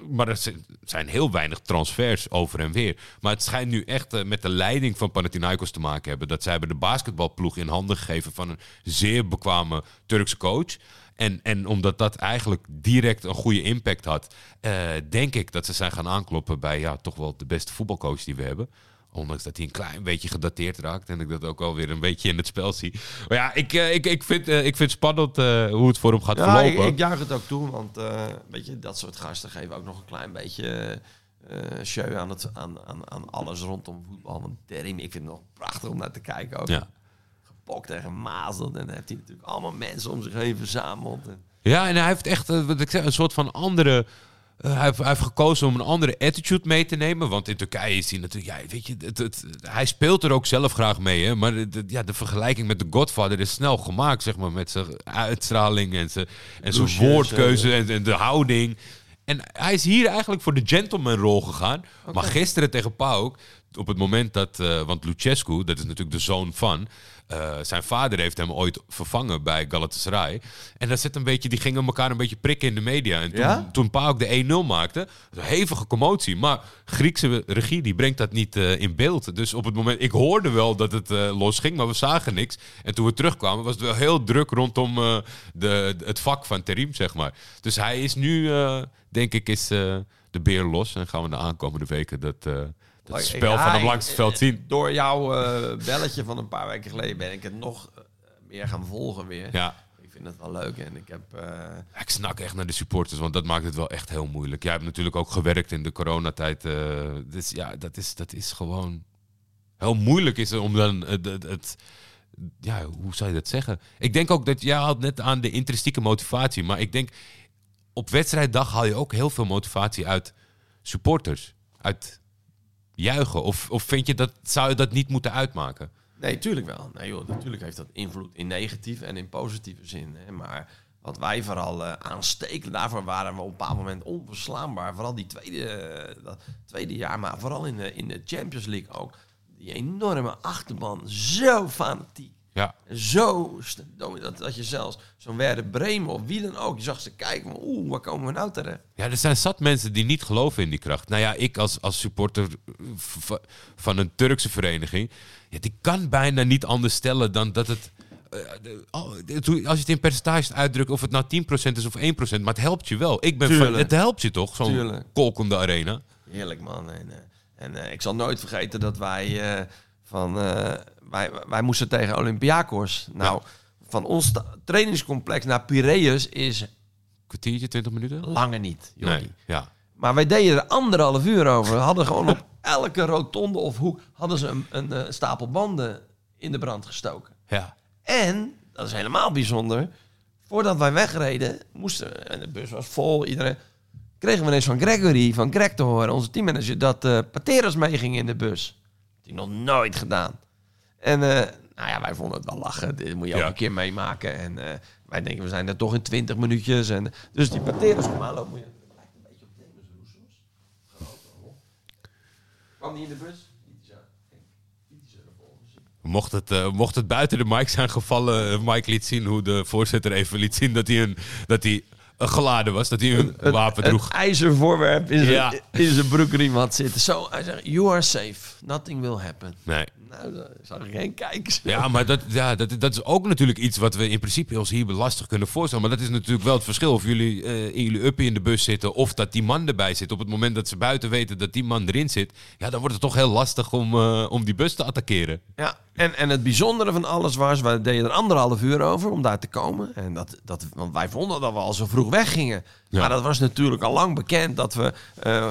Speaker 2: maar er zijn- zijn heel weinig transfers over en weer. Maar het schijnt nu echt eh, met de leiding van Panathinaikos te maken hebben. Dat zij hebben de basketbalploeg in handen gegeven gegeven van een zeer bekwame Turkse coach. En, en omdat dat eigenlijk direct een goede impact had, eh, denk ik dat ze zijn gaan aankloppen bij ja, toch wel de beste voetbalcoach die we hebben. Ondanks dat hij een klein beetje gedateerd raakt. En ik dat ook alweer een beetje in het spel zie. Maar ja, ik, eh, ik, ik, vind, eh, ik vind het spannend hoe het voor hem gaat
Speaker 3: Ja, ik,
Speaker 2: verlopen.
Speaker 3: ik juich het ook toe, want eh, weet je, dat soort gasten geven ook nog een klein beetje eh show aan, het, aan, aan, aan alles rondom voetbal. Want Terim, ik vind het nog prachtig om naar te kijken. Ook.
Speaker 2: ja.
Speaker 3: Gepokt en gemazeld. En dan heeft hij natuurlijk allemaal mensen om zich heen verzameld. En,
Speaker 2: ja, en hij heeft echt eh, wat ik zeg, een soort van andere... eh, hij, heeft, hij heeft gekozen om een andere attitude mee te nemen. Want in Turkije is hij natuurlijk... Ja, weet je, het, het, hij speelt er ook zelf graag mee. Hè? Maar de, ja, de vergelijking met de Godfather is snel gemaakt. Zeg maar, met zijn uitstraling en zijn, en zijn woordkeuze en, en de houding. En hij is hier eigenlijk voor de gentleman-rol gegaan. Maar gisteren tegen PAOK, op het moment dat... eh, want Lucescu, dat is natuurlijk de zoon van... eh, zijn vader heeft hem ooit vervangen bij Galatasaray. En dat zit een beetje, die gingen elkaar een beetje prikken in de media. En toen,
Speaker 3: Ja?
Speaker 2: toen PAOK de 1-0 maakte, een hevige commotie. Maar Griekse regie die brengt dat niet eh, in beeld. Dus op het moment, ik hoorde wel dat het eh, losging, maar we zagen niks. En toen we terugkwamen, was het wel heel druk rondom de, het vak van Terim, zeg maar. Dus hij is nu, denk ik, is de beer los. En gaan we de aankomende weken dat, eh, dat spel
Speaker 3: Ja,
Speaker 2: van langs het veld zien.
Speaker 3: Door jouw eh, belletje van een paar weken geleden ben ik het nog eh, meer gaan volgen weer.
Speaker 2: Ja.
Speaker 3: Ik vind het wel leuk en ik heb... eh,
Speaker 2: Ik snak echt naar de supporters, want dat maakt het wel echt heel moeilijk. Jij hebt natuurlijk ook gewerkt in de coronatijd. eh dus ja, dat is, dat is gewoon heel moeilijk is het om dan het, het, het- ja, hoe zou je dat zeggen? Ik denk ook dat jij had net aan de intrinsieke motivatie, maar ik denk op wedstrijddag haal je ook heel veel motivatie uit supporters, uit juichen. Of, of vind je dat zou je dat niet moeten uitmaken?
Speaker 3: Nee, tuurlijk wel. Nee, joh, natuurlijk heeft dat invloed in negatieve en in positieve zin. Hè. Maar wat wij vooral eh, aansteken, daarvoor waren we op een bepaald moment onverslaanbaar. Vooral die tweede, eh, dat tweede jaar, maar vooral in de, in de Champions League ook. Die enorme achterban, zo fanatiek.
Speaker 2: Ja,
Speaker 3: Zo, dat, dat je zelfs zo'n Werder Bremen of wie dan ook, je zag ze kijken van oeh, waar komen we nou terecht?
Speaker 2: Ja, er zijn zat mensen die niet geloven in die kracht. Nou ja, ik als, als supporter van een Turkse vereniging, ja, die kan bijna niet anders stellen dan dat het. eh, oh, als je het in percentages uitdrukt, of het nou 10% is of 1%, maar het helpt je wel. Ik ben van, het helpt je toch, zo'n kolkende arena.
Speaker 3: Heerlijk man. En, eh, en eh, ik zal nooit vergeten dat wij van wij, wij moesten tegen Olympiakos. Nou, van ons trainingscomplex naar Piraeus is
Speaker 2: Kwartiertje, 20 minuten?
Speaker 3: lange niet. Jordi.
Speaker 2: Nee, ja.
Speaker 3: Maar wij deden er anderhalf uur over. We hadden gewoon op elke rotonde of hoek hadden ze een, een, eh, stapel banden in de brand gestoken.
Speaker 2: ja.
Speaker 3: En, dat is helemaal bijzonder, voordat wij wegreden, moesten, en de bus was vol, iedereen, kregen we ineens van Gregory, van Greg te horen, onze teammanager, dat eh Pateras meeging in de bus. Dat had hij nog nooit gedaan. En eh, nou ja, wij vonden het wel lachen. Dit moet je ook
Speaker 2: Ja.
Speaker 3: een keer meemaken. En eh, wij denken, we zijn er toch in 20 minuutjes. En, dus die Pateras kwam aanlopen. Moet je, het lijkt een beetje op Demis Roussos. Kwam die in de bus?
Speaker 2: Mocht het, eh, mocht het buiten de mic zijn gevallen, Mike liet zien hoe de voorzitter even liet zien dat hij, een, dat hij eh, geladen was, dat hij een wapen droeg.
Speaker 3: Een ijzervoorwerp in zijn,
Speaker 2: Ja.
Speaker 3: in zijn broekriem had zitten. Zo, hij zegt, you are safe. Nothing will happen.
Speaker 2: Nee.
Speaker 3: Nou, daar zag ik geen kijkers.
Speaker 2: Ja, maar dat, ja, dat, dat is ook natuurlijk iets wat we in principe ons hier lastig kunnen voorstellen. Maar dat is natuurlijk wel het verschil of jullie eh, in jullie uppie in de bus zitten of dat die man erbij zit. Op het moment dat ze buiten weten dat die man erin zit, ja, dan wordt het toch heel lastig om, eh, om die bus te attackeren.
Speaker 3: Ja, en, en het bijzondere van alles was, wij deden er anderhalf uur over om daar te komen. En dat, dat, want wij vonden dat we al zo vroeg weggingen.
Speaker 2: Ja.
Speaker 3: Maar dat was natuurlijk al lang bekend dat we eh,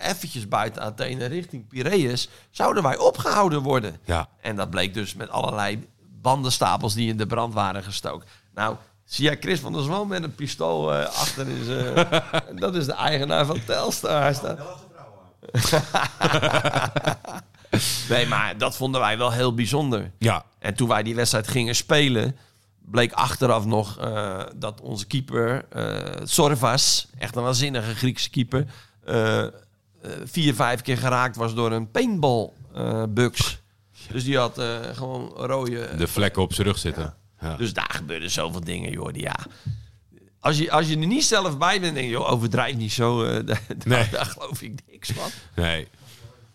Speaker 3: eventjes buiten Athene richting Piraeus zouden wij opgehouden worden.
Speaker 2: Ja.
Speaker 3: En dat bleek dus met allerlei bandenstapels die in de brand waren gestoken. Nou, zie jij Chris van der Zwam met een pistool eh, achter in zijn... dat is de eigenaar van Telstar. Hij staat... nee, maar dat vonden wij wel heel bijzonder.
Speaker 2: Ja,
Speaker 3: En toen wij die wedstrijd gingen spelen, bleek achteraf nog eh, dat onze keeper, eh Sorvas, echt een waanzinnige Griekse keeper, eh, eh, vier, vijf keer geraakt was door een paintball eh bugs. Dus die had eh, gewoon rode...
Speaker 2: de vlekken op zijn rug zitten. Ja.
Speaker 3: Dus daar gebeurden zoveel dingen, joh. die- Ja. Als je, als je er niet zelf bij bent, denk je, joh, overdrijf niet zo. eh, daar,
Speaker 2: Nee.
Speaker 3: daar geloof ik niks van.
Speaker 2: Nee.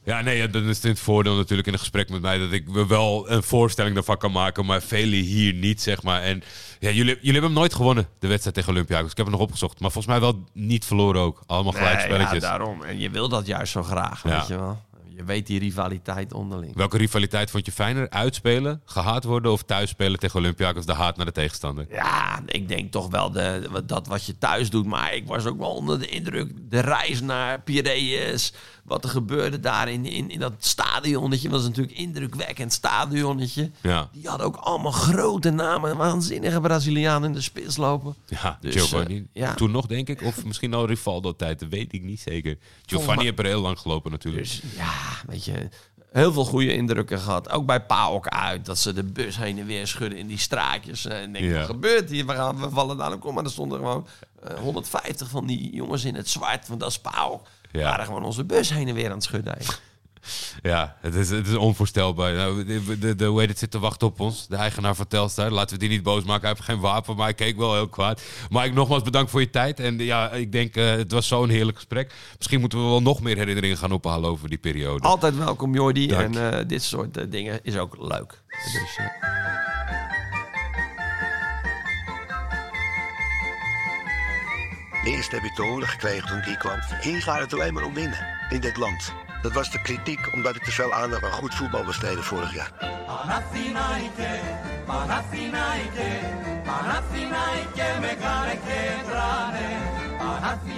Speaker 2: Ja, nee, dan is het het voordeel natuurlijk in een gesprek met mij dat ik wel een voorstelling daarvan kan maken, maar velen hier niet, zeg maar. En ja, jullie, jullie hebben hem nooit gewonnen, de wedstrijd tegen Olympiakos. Ik heb hem nog opgezocht, maar volgens mij wel niet verloren ook. Allemaal
Speaker 3: Nee,
Speaker 2: gelijkspelletjes.
Speaker 3: ja, daarom. En je wil dat juist zo graag,
Speaker 2: Ja.
Speaker 3: weet je wel. Je weet die rivaliteit onderling.
Speaker 2: Welke rivaliteit vond je fijner? Uitspelen, gehaat worden of thuisspelen tegen Olympiakos, de haat naar de tegenstander?
Speaker 3: Ja, ik denk toch wel de, dat wat je thuis doet. Maar ik was ook wel onder de indruk. De reis naar Piraeus. Wat er gebeurde daar in, in, in dat stadionnetje. was natuurlijk indrukwekkend stadionnetje.
Speaker 2: Ja,
Speaker 3: Die hadden ook allemaal grote namen. Waanzinnige Brazilianen in de spits lopen.
Speaker 2: ja
Speaker 3: Dus,
Speaker 2: Giovanni.
Speaker 3: eh, ja.
Speaker 2: Toen nog, denk ik. Of misschien al Rivaldo-tijd, dat weet ik niet zeker. Giovanni heeft er heel lang gelopen natuurlijk.
Speaker 3: Dus ja, weet je, heel veel goede indrukken gehad. Ook bij PAOK uit, dat ze de bus heen en weer schudden in die straatjes. Eh, En denk,
Speaker 2: Ja.
Speaker 3: wat gebeurt hier? We, gaan, we vallen daar ook om. Maar er stonden gewoon eh, 150 van die jongens in het zwart, want dat is PAOK.
Speaker 2: Ja.
Speaker 3: waren gewoon onze bus heen en weer aan het schudden.
Speaker 2: Ja, het is, het is onvoorstelbaar. Nou, de, de, de, hoe heet het zit te wachten op ons. De eigenaar van Telstar. Laten we die niet boos maken. Hij heeft geen wapen, maar hij keek wel heel kwaad. Maar ik nogmaals bedankt voor je tijd. En ja, ik denk, eh, het was zo'n heerlijk gesprek. Misschien moeten we wel nog meer herinneringen gaan ophalen over die periode.
Speaker 3: Altijd welkom, Jordi.
Speaker 2: Dank.
Speaker 3: En eh, dit soort eh, dingen is ook leuk. Dus,
Speaker 1: Eerst heb ik te horen gekregen toen ik hier kwam. Hier gaat het alleen maar om winnen in dit land. Dat was de kritiek omdat ik dus te veel aandacht aan goed voetbal besteedde vorig jaar.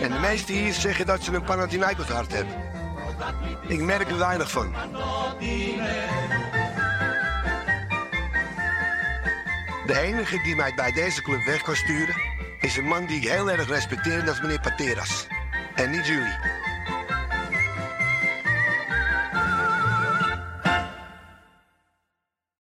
Speaker 1: En de meesten hier zeggen dat ze een Panathinaikos hart hebben. Ik merk er weinig van. De enige die mij bij deze club weg kan sturen... is een man die ik heel erg respecteer en dat is meneer Pateras. En niet jullie.